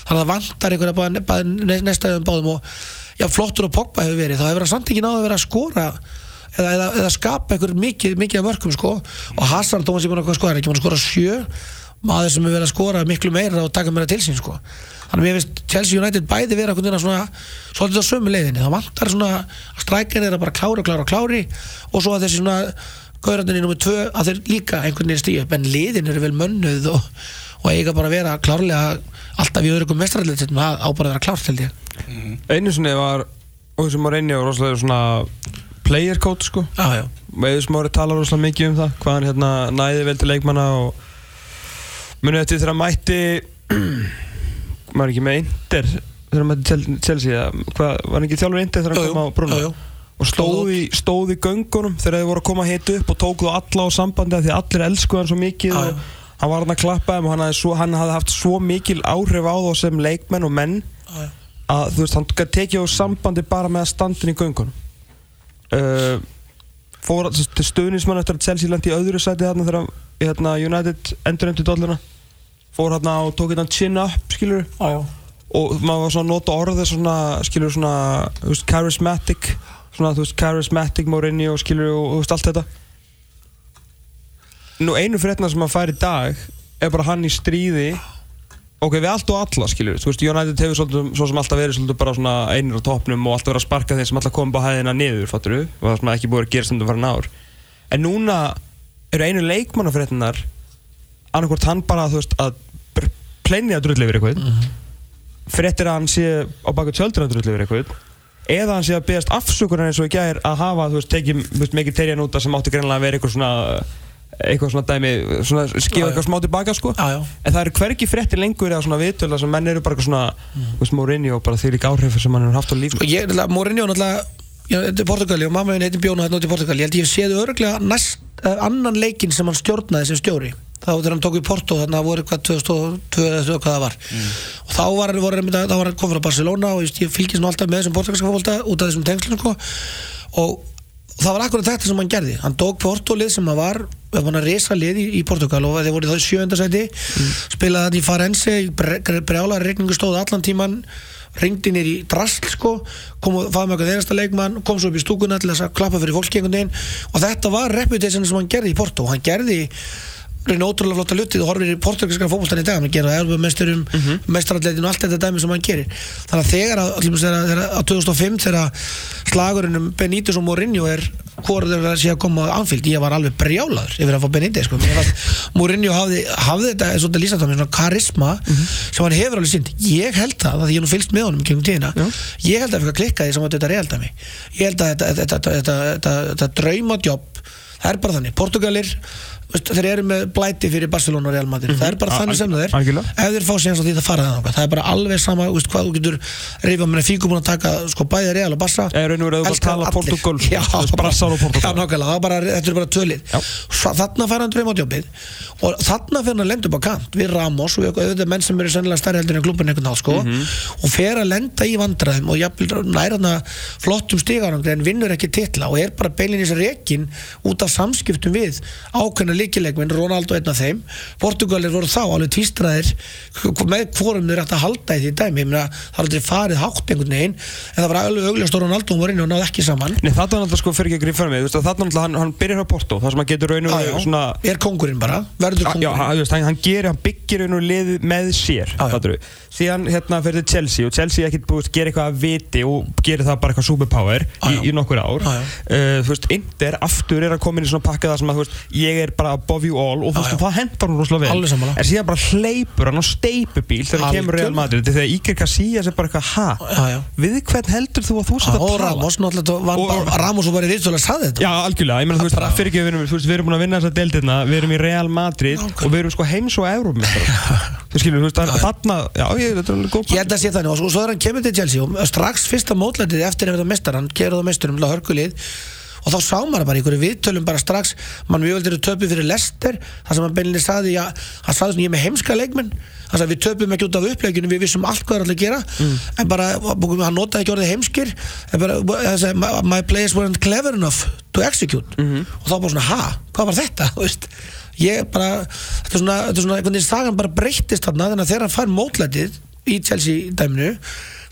þannig að það vantar einhverja um báðum og já, flottur og Pogba hefur verið, þá hefur hann samt ekki náðu að vera að skora eða, eða, eða skapa einhver mikið, mikið af mörkum sko. og Hazard, ég að skora, hann er ekki búin að skora sjö maður sem hefur verið að skora miklu meira og taka meira til sín sko. þannig að mér finnst Chelsea United bæði vera svona, svolítið á sömu leiðinni það vantar svona að strækjarnir er að bara klára, klára, klári og svo að þessi svona gaurandinni nummer tvö að þeir líka einhvern veginn stíu en liðin eru vel mönnuð og, og eiga bara að vera klárlega alltaf í öðrukum mestrarlega það á bara að vera klárt held ég Einu sinni var, og Morinni var rosalega svona player coach sko já, já. og Eður Smári talar rosalega mikið um það hvað hann hérna næði vel til leikmanna og munið eftir þegar mætti maður ekki með Inter þegar mætti Chel- Chelsea hvað, var hann ekki þjálfur Inter þegar hann kom á brúna jú, jú. og stóð í, stóð í göngunum þegar þið voru að koma hitt upp og tókuðu alla á sambandi af því að allir elskuðu hann svo mikið Já, og já. Hann var hann að klappa þeim og hann svo, hann hafði haft svo mikil áhrif á þá sem leikmenn og menn Já, já. að þú veist, hann tekið á sambandi bara með að standin í göngunum uh, fór til stuðnismann eftir að Chelsea lendi í öðru sæti þarna þegar hérna, United endur endur dolluna fór hérna og tók hérna chin up skilur Já, já. og maður var svona að nota orðið svona skilur svona þú veist, charismatic svona þú veist charismatic skilur og, og þú veist allt þetta nú einu fréttina sem maður fær í dag er bara hann í stríði. Ok, við allt og alla skilur þú veist, United hefur svolítið, svo sem alltaf verið svolítið bara svona einir á toppnum og alltaf verið að sparka þeim sem alltaf komið bara hæðina niður, fattur og það sem ekki búið að gera stundum farin ár. En núna eru einu leikmannafréttinar annarkvort hann bara, þú veist, að pleinja að drulli yfir eitthvað fréttir að hann sé á baka tjöldur að drulli yfir eitthvað eða hann sé að beðast afsökunar eins og gær að hafa, þú veist, tekið þú mikið terjan út sem átti greinlega að vera eitthvað svona eitthvað svona dæmi, svona já. eitthvað smá tilbaka sko Já, já. en það eru hvergi fréttir lengur eða svona viðtöla sem menn eru bara eitthvað svona Mm. þú veist, Mourinho bara því líka áhrif sem hann hefur haft á líf Sko, ég, náttúrulega, Mourinho náttúrulega þetta er Portugali og mamma minn heitir Bjónu hérna út í Portugali ég held ég séð örglega næst uh, annan leikinn sem hann stjórnaði sem stjóri þá þegar hann tók í Porto þannig að það voru eitthvað 2002 eða hvað það var og þá var, var, var, þá var hann komið frá Barcelona og ég, ég fylgist nú alltaf með þessum portugalska fólta út af þessum tengslum sko. og það var akkurat þetta sem hann gerði. Hann tók Porto-lið sem hann var við hann að resa lið í, í Portugal og þeir voru þá í sjöndasæti spilaði þetta í Farense brjála regningu stóð allan tíman ringdi nýr í drasl sko kom og faði með okkur þeirrasta leikmann kom svo upp í stúkuna til að klappa fyrir fólki einhvern veginn. Og þetta var reputation sem hann gerði í Porto. Hann gerði reyna ótrúlega flotta luti þú horfir í portugalska fótboltan í dag hann gera það mesturum mm -hmm. mestaralleitin og allt þetta dæmi sem hann gerir. Þannig að þegar að, allir, þegar, þegar, að 2005 þegar slagurinn um Benítez og Mourinho er hvort þeir sé að koma á Anfield ég var alveg brjálaður yfir að fá Benítez sko. Mourinho hafði, hafði þetta svona lýsast á mér svona karisma sem hann hefur alveg sýnt ég held það, að því ég nú fylgst með honum gegnum tíðina. Ég held að það fyrir að klikka því sem að þetta er realdæmi ég held að þetta, þetta, þetta, þetta, þetta, þetta draumadjobb það er bara þannig, Portugalir þeir eru með blæti fyrir Barcelona og Real Madrid. Það er bara A- þannig sem það er. ef þeir fá séns á því það fara það það er bara alveg sama veist, hvað þú getur reyfa með fíku búin að taka sko bæði Real og Barca. Eða raun og veru ef þú tala allir. Portúgal, Já, Brassar og Portúgal. Já, nákvæmlega, bara, þetta er bara tölið Þarna fær hann draum á djópið og þarna fer hann að lenda upp á kant við Ramos og auðvitað menn sem eru sennilega stærri heldur en klubban einhvern nátt sko. Mhm. og fer að lenda í vandræðum og jafnvel næra hann flottum stigarangri en vinnur ekki titla og er bara beilin í þessu rekin út af samskiptum við ákveðna líkileikminn, Ronaldo einn af þeim Portugalir voru þá alveg tvístraðir með hvorum þeir ætti að halda í því dæmi Ég meina, það er aldrei farið hátt einhvern veginn en það var alveg augljóst og Ronaldo var inn og náði ekki saman Nei, þetta er náttúrulega sko fyrir ekki að grífa mig, þú veist að þetta er náttúrulega, hann, hann byrjar á Porto, það sem hann getur raun og Já, já. svona er kongurinn bara, verður Já, kongurinn hann, þú veist, hann, hann gerir, hann byggir raun og liðið með sér, Já, já. fattur við Síðan hérna fyrir til Chelsea og Chelsea ekkert búið að gera eitthvað að viti og gerir það bara eitthvað superpower Já, í, já. í nokkur ár Já, já. Uh, Þú veist, Inder aftur er að koma inn í svona pakka það sem að, þú veist, ég er bara above you all og þú veist, það hendar hún rosalega vel. En síðan bara hleypur hann á steipubíl þegar hann kemur Real. Madrid. Þegar Iker Casillas er bara eitthvað ha, við hvern heldur þú að þú sett að vann Og- bara- Ramos bara í að saði þetta. Já, algjörlega, ég meina, þú veist, fyrir ekki, þú veist, við erum búin að vinna þessa deildina, við erum í Real Madrid og við erum sko heims og Európmestrar Þú skilur, þú veist, þarna, ég, held að sé þannig. Og svo, er hann kemur til Chelsea og strax fyrsta mótlætið eftir að verða mestar hann gerur það að hörkulið og þá sá maður bara í einhverju viðtölum bara strax mann mjög veldur töpu fyrir Lester þar sem hann beinlega saði að hann saði svona ég er með heimska leikmenn. Hann sagði við töpum ekki út af uppleginu við vissum allt hvað er allir að gera. En bara hann notaði ekki orðið heimskir en bara hann sagði, my, my players weren't clever enough to execute. Og þá bara svona ha? Hvað var þetta? Ég bara þetta er svona, þetta er svona einhvern veginn sagan bara breyttist þarna þannig að þegar hann fær mótlætið í Chelsea dæminu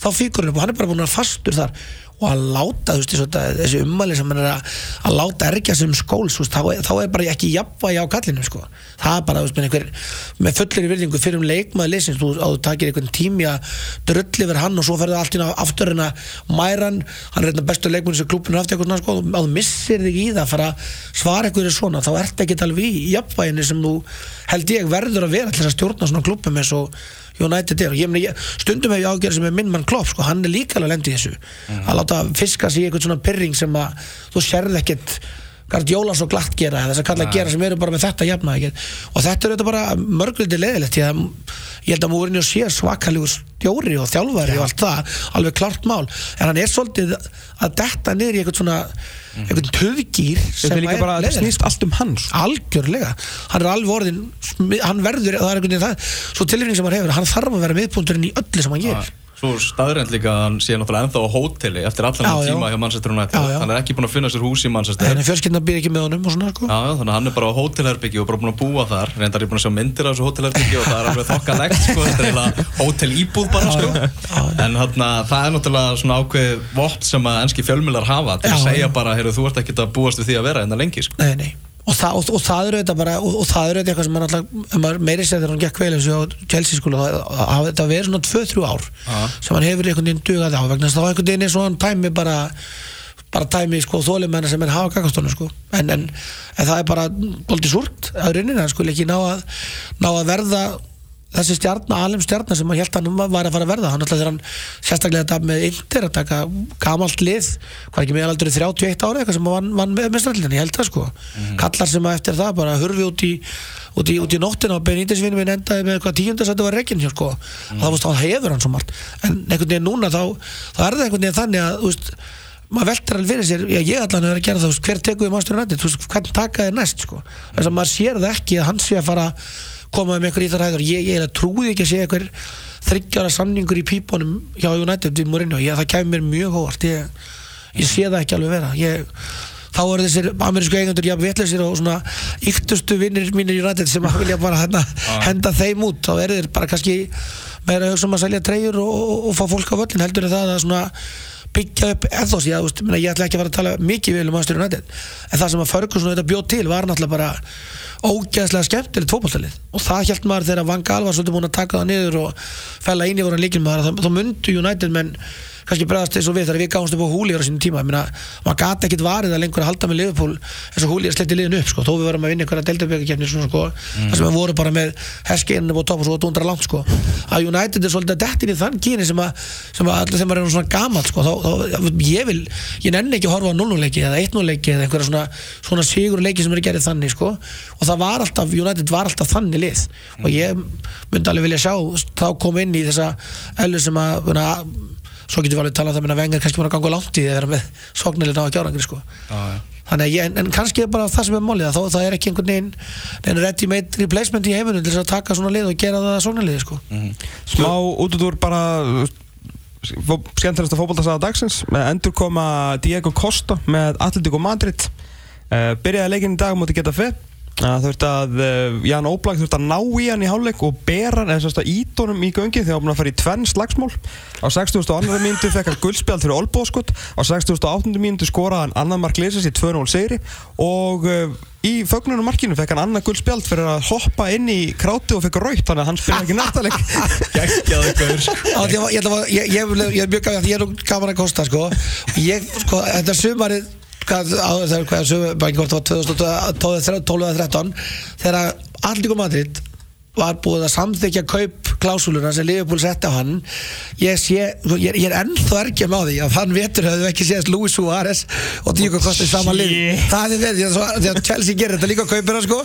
þá fíkur hann upp og hann er bara búin að fastur þar og að láta veist, þessi ummæli sem er að, að láta ergja sem skóls þú veist, þá, þá er bara ekki jafnvægi á kallinu sko. það er bara veist, með, einhver, með fullir virðingu fyrir um leikmaði leysins þú, þú takir einhvern tími að drull yfir hann og svo ferðu allt inn á aftur en að mæran, hann er einn af bestu leikmunni sem klubinu aftur eitthvað sko, og þú missir þig í það að fara að svara einhverju svona þá ert ekki alveg í jafnvæginu sem þú held ég verður að vera til að stjórna svona klubum eins og United er. Meni, ég, stundum hef ég ágjörð sem er minn mann Klopp sko, hann er líka alveg lendi í þessu. Að láta fiska sig í eitthvað svona pyrring sem að þú sérð ekkert Gart Jólas og glatt gera þess að kalla að gera sem eru bara með þetta jafna ekki? og þetta er þetta bara mörguliti leðilegt ég, ég held að Mourinho sé svakalegur stjóri og þjálfari og allt það alveg klart mál. En hann er svolítið að detta niður í eitthvað svona eitthvað töðgýr Þetta er þetta snýst allt um hans algjörlega, hann er alveg orðin hann verður, það er það svo tilfinning sem hann hefur, hann þarf að vera miðpunturinn í öllu sem hann gerir Svo staðrænt líka að hann sé náttúrulega ennþá á hóteli eftir allan Já, þann já. tíma hjá Manchester United. Hann er ekki búinn að finna sér hús í Manchester. En fjölskyldna býr ekki með honum og svona sko. Já, þannig að hann er bara á hótelherbyggi og bara búinn að búa þar. Reyndar ég búinn að sjá myndir af þessu hótelherbyggi og það er alveg þokkalegt sko, þetta er eiginlega hótel íbúð bara sko. en hann það er náttúrulega svona ákveð vopt sem að enski fjölmjölar hafa til að segja bara, heyrðu, þú ert ekki að búast við því að vera Og, það, og, og það eru þetta bara og, það eru þetta eitthvað sem mann alltaf meiri segir þegar hann gekk eins og á Chelsea skóla það verið svona 2-3 ár Já. sem hann hefur einhvern veginn dugað á vegna þá einhvern veginn er svo hann tæmi bara bara tæmi sko þólimennar sem er hafa kakastónu sko en, en, en það er bara doldið súrt að rauninni hann skulle ekki ná að ná að verða þessi stjarnar, alveg stjarnar sem hann held að hann var að fara að verða hann alltaf þegar hann sérstaklega þetta með Inter að taka gamalt lið hvað ekki meðal aldrei 31 ára eitthvað sem hann vann, með mestrarlinni, ég held það sko. Kallar sem að eftir það bara hurfi út í út í, út í nóttina og Benítez minn endaði með eitthvað tíundasættu var reygin hjá sko. Það varst þá hefur hann svo margt. En einhvern veginn núna þá, þá er það einhvern veginn þannig að veist, maður veldur alveg fyrir sér já, ég allan er að gera það, hver tekur við Master United, þú veist, hvern taka þér næst sko. þess að maður sér það ekki að hann sé að fara að koma með einhver í þar hæður ég, ég trúði ekki að sé einhver þryggjara samningur í pípunum hjá United í Mourinho, ég, það kemur mér mjög hóvart ég, ég sé það ekki alveg vera. Ég, þá eru þessir amerísku eigendur jafn vitleysir og svona yktustu vinnir mínir í United sem að vilja bara henda, henda þeim út, þá eru þeir bara kannski meira hugsa um að selja treyjur og, og, og fá fólk á völlin heldur en það að svona byggja upp ethos, ég, veist, minna, ég ætla ekki að fara að tala mikið vel um Manchester United. En það sem að Ferguson þetta bjóð til var náttúrulega bara ógeðslega skemmtilegt fótballtalið og það held maður þegar Van Gaal var svolítið búin að taka það niður og fella inn í voru líkil maður þá myndu United menn kannski bregðast eins og við þegar við gáumst upp á Húli á sínum tíma, meina, maður gati ekkit varið að lengur að halda með Liverpool eins og Húli er sletti liðin upp, sko, þó við varum að vinna einhverja deildaböggakefni svona, sko, þar sem við vorum bara með heskeininu og topp og svo dundra langt, sko. Að United er svolítið að dettin í þann kyni sem að, sem að allir þeim var svona gamall, sko. Þá, þá, ég vil, ég nenni ekki að horfa á 0 leiki eða 1 leiki eða einhverja svona, svona sigur leiki sem eru gerðið þannig, sko. Og það var alltaf, United var alltaf þannig lið. Og ég myndi alveg vilja sjá þá koma inn í þessa að, svo getum við alveg talað um það að vengar kannski búin að ganga langt í að vera með sóknilegna á gjárangri sko. þannig að en, en kannski er bara það sem er málið að þó, það er ekki einhvern veginn en ready made replacement í heiminum til þess að taka svona lið og gera það sóknilegi sko. Smá út út úr bara skemmtilegsta fótballtasaða dagsins. Með endur koma Diego Costa með Atletico Madrid. Uh, byrjaði leikin í dag mútið geta fett Það þurfti að uh, Jan Óblag þurfti að ná í hann í hálfleik og bera hann eða sérst að ídónum í göngin þegar hann var búin að fara í tvenn slagsmál á 60.2. mínútu fekk hann guldspjald fyrir Olbóskot á 60.8. mínútu skoraði hann annan mark leysas í 2-0 segri og uh, í fögnunum markinu fekk hann annað guldspjald fyrir að hoppa inn í kráti og fekk raut þannig að hann spila ekki Gekkjaðu gaur Á, ég, er mjög gafið að ég er nú gaman að kosta sko. og ég, sko, þetta sumarið hvað, á, þegar, hvað, sögu, bara ekki hvort það var 2012 eða 13 þegar Allíko Madrid var búið að samþykja kaup klásúluna sem Liverpool setti á hann. Ég sé, ég, ég er ennþá ergjum á því að hann vetur hefðu ekki séðast Luis Suárez og Díko Kosti saman lið. það hefði verið, því að, Chelsea gerir þetta líka kaupir hann sko,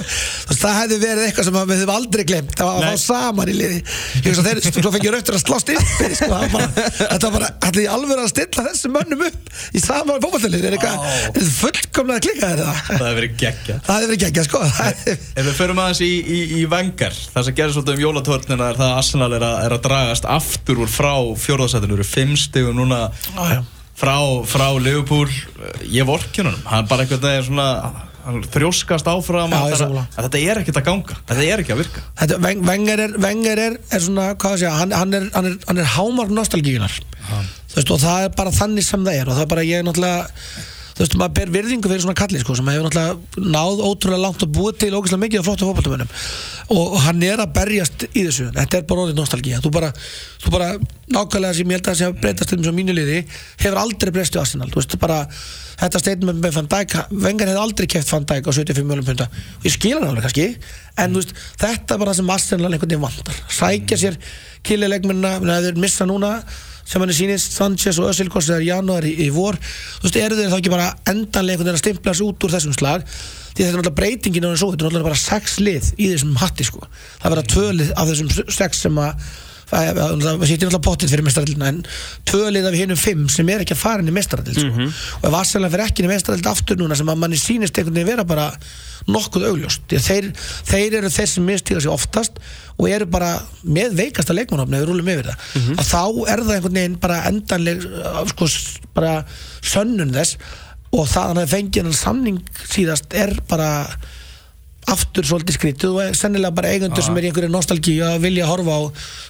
Þú það hefði verið eitthvað sem við höfum aldrei glemt það var að fá saman í liði. Ég veist að þeir, svo fengið rautur að slast yfir sko, það var þetta var bara, allir í alveg að stilla þessum mönnum upp í saman er eitthvað, er Það það Það vengar Það sem gerir svolítið um jólatörnina er það að Arsenal er að, er að dragast aftur úr frá fjórðarsætinu eru fimm stigum núna já. frá, frá Liverpool. Ég vorkjum hann, hann bara einhvern veginn svona hann þrjóskast áfram Já, að ég þetta- sammála. að þetta er ekkert að ganga. Þetta er ekki að virka. Þetta, Wen- Wenger er, Wenger er, er svona, hvað að segja, hann, hann er, hann er, hann er hámark nostalgíunar þú veist, og það er bara þannig sem það er. Og það er bara, ég er náttúrulega þú veist, maður ber virðingu fyrir svona kalli sko, sem hefur náttúrulega náð ótrúlega langt og búið til ógeðslega mikið af flottu fótballtumönnum og, og hann er að berjast í þessu. Þetta er bara orðið nostalgía. Þú bara, þú bara nákvæmlega sem ég held að sé að breytast til þessum mínu liði hefur aldrei breyst í Arsenal. Þú veist, bara þetta statement með Van Dijk Wenger hefði aldrei keft Van Dijk á 75 mjölum punta og ég skil hann alveg kannski en þú veist, þetta er bara það sem Arsenal einhvern veginn vantar. Sækja sér sem hann er sýnist Sanchez og Özil hvort það er í janúar í, vor. Þú veist, eru þeir þá ekki bara endanlega einhvern veginn að stimpla sig út úr þessum slag? Því þetta er náttúrulega breytingin og svo, þetta er náttúrulega bara sex lið í þessum hatti sko. Það verða tvö lið af þessum sex sem að það það sýttir náttúrulega pottit fyrir mestaraldina en tvö lið af hinnum fimm sem er ekki að fara inn í mestarald sko. og ef Arsenal fyrir ekki inn í mestarald aftur núna sem að manni sýnist einhvern veginn vera bara nokkuð augljóst þeir, þeir eru þeir sem mistíka sig oftast og eru bara með veikasta leikmannofni ef við rúlum yfir það. Að þá er það einhvern veginn bara endanleg uh, sko, bara sönnun þess og það að fengið hennar samning síðast er bara aftur svolítið skrítið og sennilega bara eigendur sem er í einhverju nostalgíu að vilja horfa á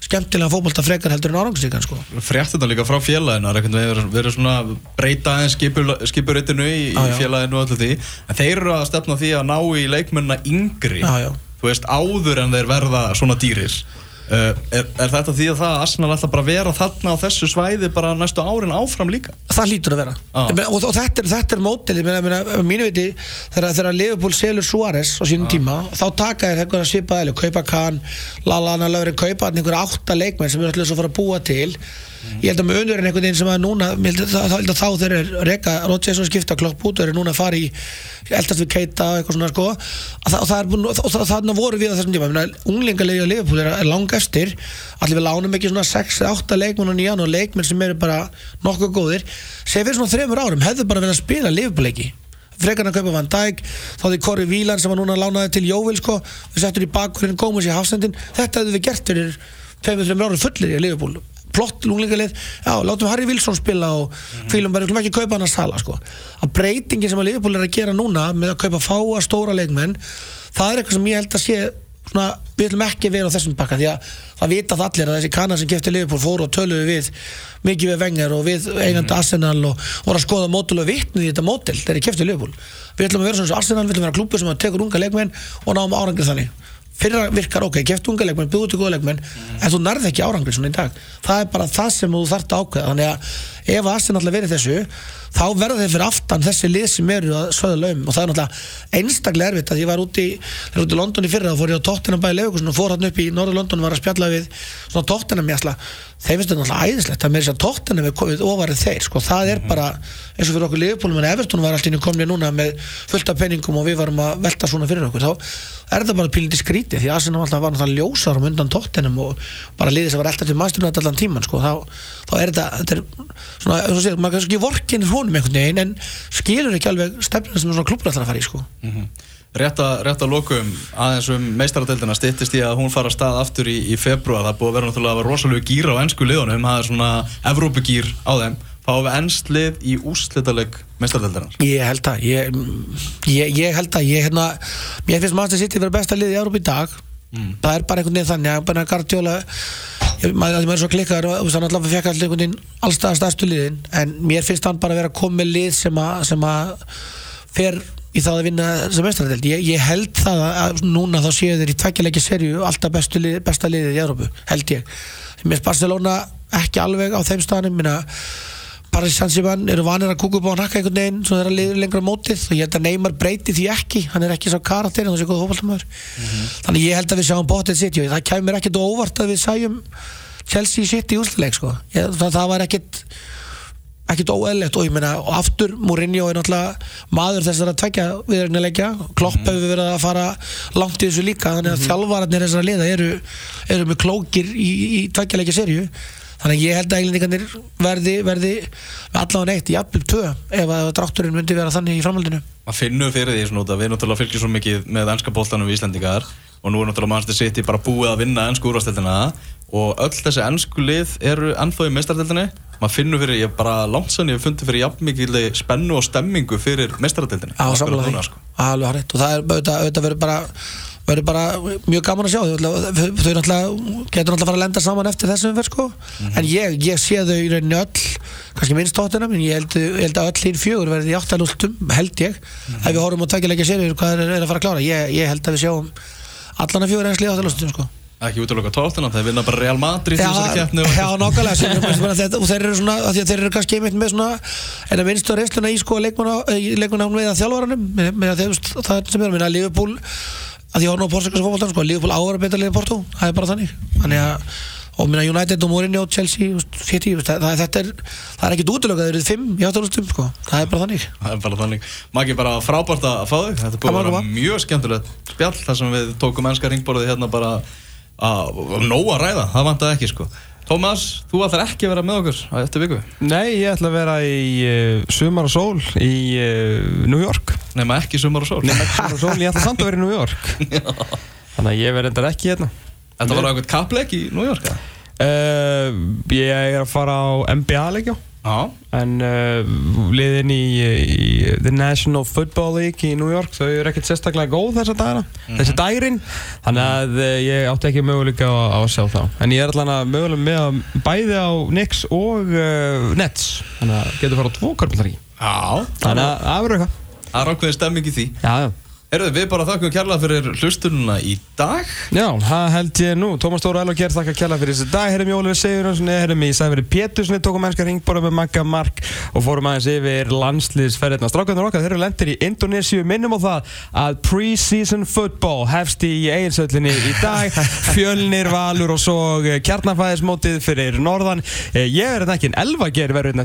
skemmtilega fótbolta frekar heldur en árangsíkan sko. frétt þetta líka frá félaginu er verið- verið svona að breyta aðeins skipur, skipuritinu í, í félaginu og öllu því en þeir eru að stefna því að ná í leikmennina yngri Já, já. þú veist áður en þeir verða svona dýrir uh, er, er þetta því að það að Arsenal ætla bara að vera þarna á þessu svæði bara næstu árin áfram líka? Það hlýtur að vera. Meina, og, og þetta er, er mótil mínu viti þegar, Liverpool selur Suárez á sínum tíma þá taka þér einhverja svipaðileg kaupa Kahn, Lallana, Löfri kaupa þarna einhverja átta leikmenn sem eru alltaf að fara að búa til ég held að með unurinn einhvern veginn sem að núna að, þá, þá, þeir eru reka Rodgers og skipta klopp út og eru núna að fara í eldast við Keita og eitthvað svona sko. Að og það er búin, og það, voru við á þessum tíma. Unglingalegi á Liverpool er, er lang eftir. Allir við lánum ekki svona 6-8 leikmenn í janúar, leikmenn sem eru bara nokkuð góðir. Sem fyrir svona þremur árum hefðu bara verið að spila Liverpool leiki frekar en að kaupa Van Dijk þá því Corey Whelan sem var núna lánaði til Jóvil sko, við settur í bakkurinn, komum sér hafsendin þetta hefðu við gert fyrir 2-3 árum fullir í Liverpool plott lúnglingalið, já, látum Harry Wilson spila og fílum bara, við skulum ekki kaupa hann að sala sko. að breytingin sem að Liverpool er að gera núna með að kaupa fáa stóra leikmenn það er eitthvað sem ég held að sé svona, við ætlum ekki að vera á þessum bakka því að það vita það allir að þessi kannar sem kefti Liverpool fóru og töluðu við mikið við Wenger og við eigandi Arsenal og voru að skoða mótul og vitnið í þetta mótil þegar ég kefti Liverpool. Við ætlum að vera svona Arsenal, við ætlum að vera klúpur sem að tekur unga leikmenn og náum árangri þannig fyrra virkar ok, geftu unga leikmenn, búið til góða leikmenn en þú nærði ekki árangri svona í dag. Það er bara það sem þú þarft að ákveða. Þannig að ef Arsenal verið þessu þá verða þeir fyrir aftan þessi lið sem eru að söða laum. Og það er náttúrulega einstaklega erfitt að ég var úti, úti í London í fyrra þá fór ég á Tottenham bæði Leifugusson og fór hann upp í Norður London og var að spjalla við svona Tottenham jæsla þeim finnst þetta náttúrulega æðislegt að mér sé að Tottenham er komið ofarið þeir sko, það er bara eins og fyrir okkur Liverpool en Everton var alltaf komið núna með fullt af penningum og við varum að velta svona fyrir okkur. Þá er þetta bara pílindi skrítið því Arsenal alltaf var náttúrulega ljósar um undan Tottenham og bara liðið sem var alltaf til maðurinn allan tíman sko, þá, þá er þetta, þetta er svona, eins og segir, maður kannski vorkin honum einhvern veginn en skilur ekki alveg stefnina sem svona klubur alltaf að fara í sko. Rétt að, rétt að lokum aðeins um meistaradeildina styttist í að hún fara að stað aftur í, í februar það búið að vera náttúrulega að rosalega gýr á ennsku liðunum það er svona Evrópugýr á þeim. Fáum við ennst lið í úrslitaleg meistaradeildinar Ég held að ég, ég, ég held að ég hérna mér finnst Manchester City vera dag það er bara einhvern veginn þannig að bara Guardiola maður, er svo klikkar og þannig að fekk allir einhvern veginn allstað stærstu liðin en mér finnst hann bara að vera að koma með lið sem að, sem að fer í það að vinna sem mestradeld ég, ég held það að, núna þá séu þeir í tveggjalegi serju alltaf bestu besta liðið í Európu held ég. Mér finnst Barcelona ekki alveg á þeim staðanum minna Paris Saint-Germain eru vanir að kúka upp á að nakka einhvern veginn svo þeirra liður lengra mótið. Og ég held að Neymar breyti því ekki. Hann er ekki sá karakter hann er góð hópaltamöður þannig ég held að við sjáum bóttið sitt það kæmur ekkert óvart að við sæjum Chelsea sitt í úsleik sko. það, það var ekkert ekkert óeðlegt og ég meina og aftur Mourinho er náttúrulega maður þessar að tvekja viðrögnilegja Klopp hefur verið að fara langt í þessu líka. Þannig að mm þjálfararnir þessara liða eru, eru með klókir í, í tvekjaleikja serju þannig ég held að eiginleikandir verði, verði allavega neitt í jafnvel tvö ef að drátturinn myndi vera þannig í framhaldinu. Maður finnur fyrir því svona út að við náttúrulega fylgjum svo mikið með ennska bóltanum við Íslandingar og nú er náttúrulega Manchester City bara búið að vinna ennsku úrvasteldina og öll þessi ennsku lið eru ennþá í meistardeldinni maður finnur fyrir, ég bara langt sann ég fundið fyrir jafn mikið spennu og stemmingu fyrir því, sko. og það er auðvitað, verður bara verður bara mjög gaman að sjá. Þau þau náttúrulega getur náttúrulega fara að lenda saman eftir þessum umferð sko. En ég, ég sé þau í rauninni öll kannski minnst tóttina en ég held, ég held að öll hinn fjögur verði í áttalústum held ég. Ef við horfum á tveikjuleikja sérið hvað er, er að fara að klára? Ég, ég held að við sjáum allan að fjögur eins lið áttalústum sko. Ekki útlöka tóttina, þeir vinna bara Real Madrid Já, já þetta, og þeir eru svona að þeir eru kannski einmitt með svona en að minnstu reynsluna í sko leikmanna hún við að þjálfvaranum með, með að þeir, það sem er að minna að Liverpool að því að horfum á portugalska fótboltan sko, Liverpool ára betra liðið Porto, það er bara þannig þannig að og minna United og Mourinho, Chelsea City, það, það, þetta er það er ekki útlöka, þeir eru fimm í áttalústum sko. það er bara þannig Það er bara þannig. Maggi, bara frábært að fá þig. Þetta er búið að vera mjög skemmtilegt spjall þar sem við tókum ennska ringborðið hérna bara að nóg að ræða. Það vantaði ekki, sko. Tómas, þú ætlar ekki að vera með okkur á eftir viku. Nei, ég ætla að vera í uh, sumar og sól í uh, New York Nefna ekki sumar og sól. Nei, ekki sumar og sól, ég ætla samt að vera í New York Þannig að ég verð endar ekki hérna Þetta var eitthvað kappleik í New York, eða? uh, Ég er að fara á NBA Já. En uh, liðin í, í The National Football League í New York Þau eru ekkert sérstaklega góð þessa dagana Þessi dagrin Þannig að uh, ég átti ekki möguleika á, á að sjá þá. En ég er allan að mögulega með að bæði á Knicks og uh, Nets. Þannig að getur fara á tvo körpullar í. Já. Þannig að það verður eitthvað Það er ákveðin stemming í því. Já, já Herðu, við bara þakkum kærlega fyrir hlustununa í dag. Já, það held ég nú. Tómas Elva Gerð þakka kjalla fyrir þessi dag. Herrum Jóliður Sigurðarssoni, herrum í Sæferi Péturssoni, tókum mennska ringborða með Magga Mark og fórum aðeins yfir landsliðsferðina. Strákarnir okkar, þeir eru lendir í Indonésiu. Minnum á það að pre-season football hefst í eiginsöllinni í dag. Fjölnir, Valur og svo kjarnafæðismótið fyrir Norðan. Eh, Ég er þetta ekki en Elva Gerð verður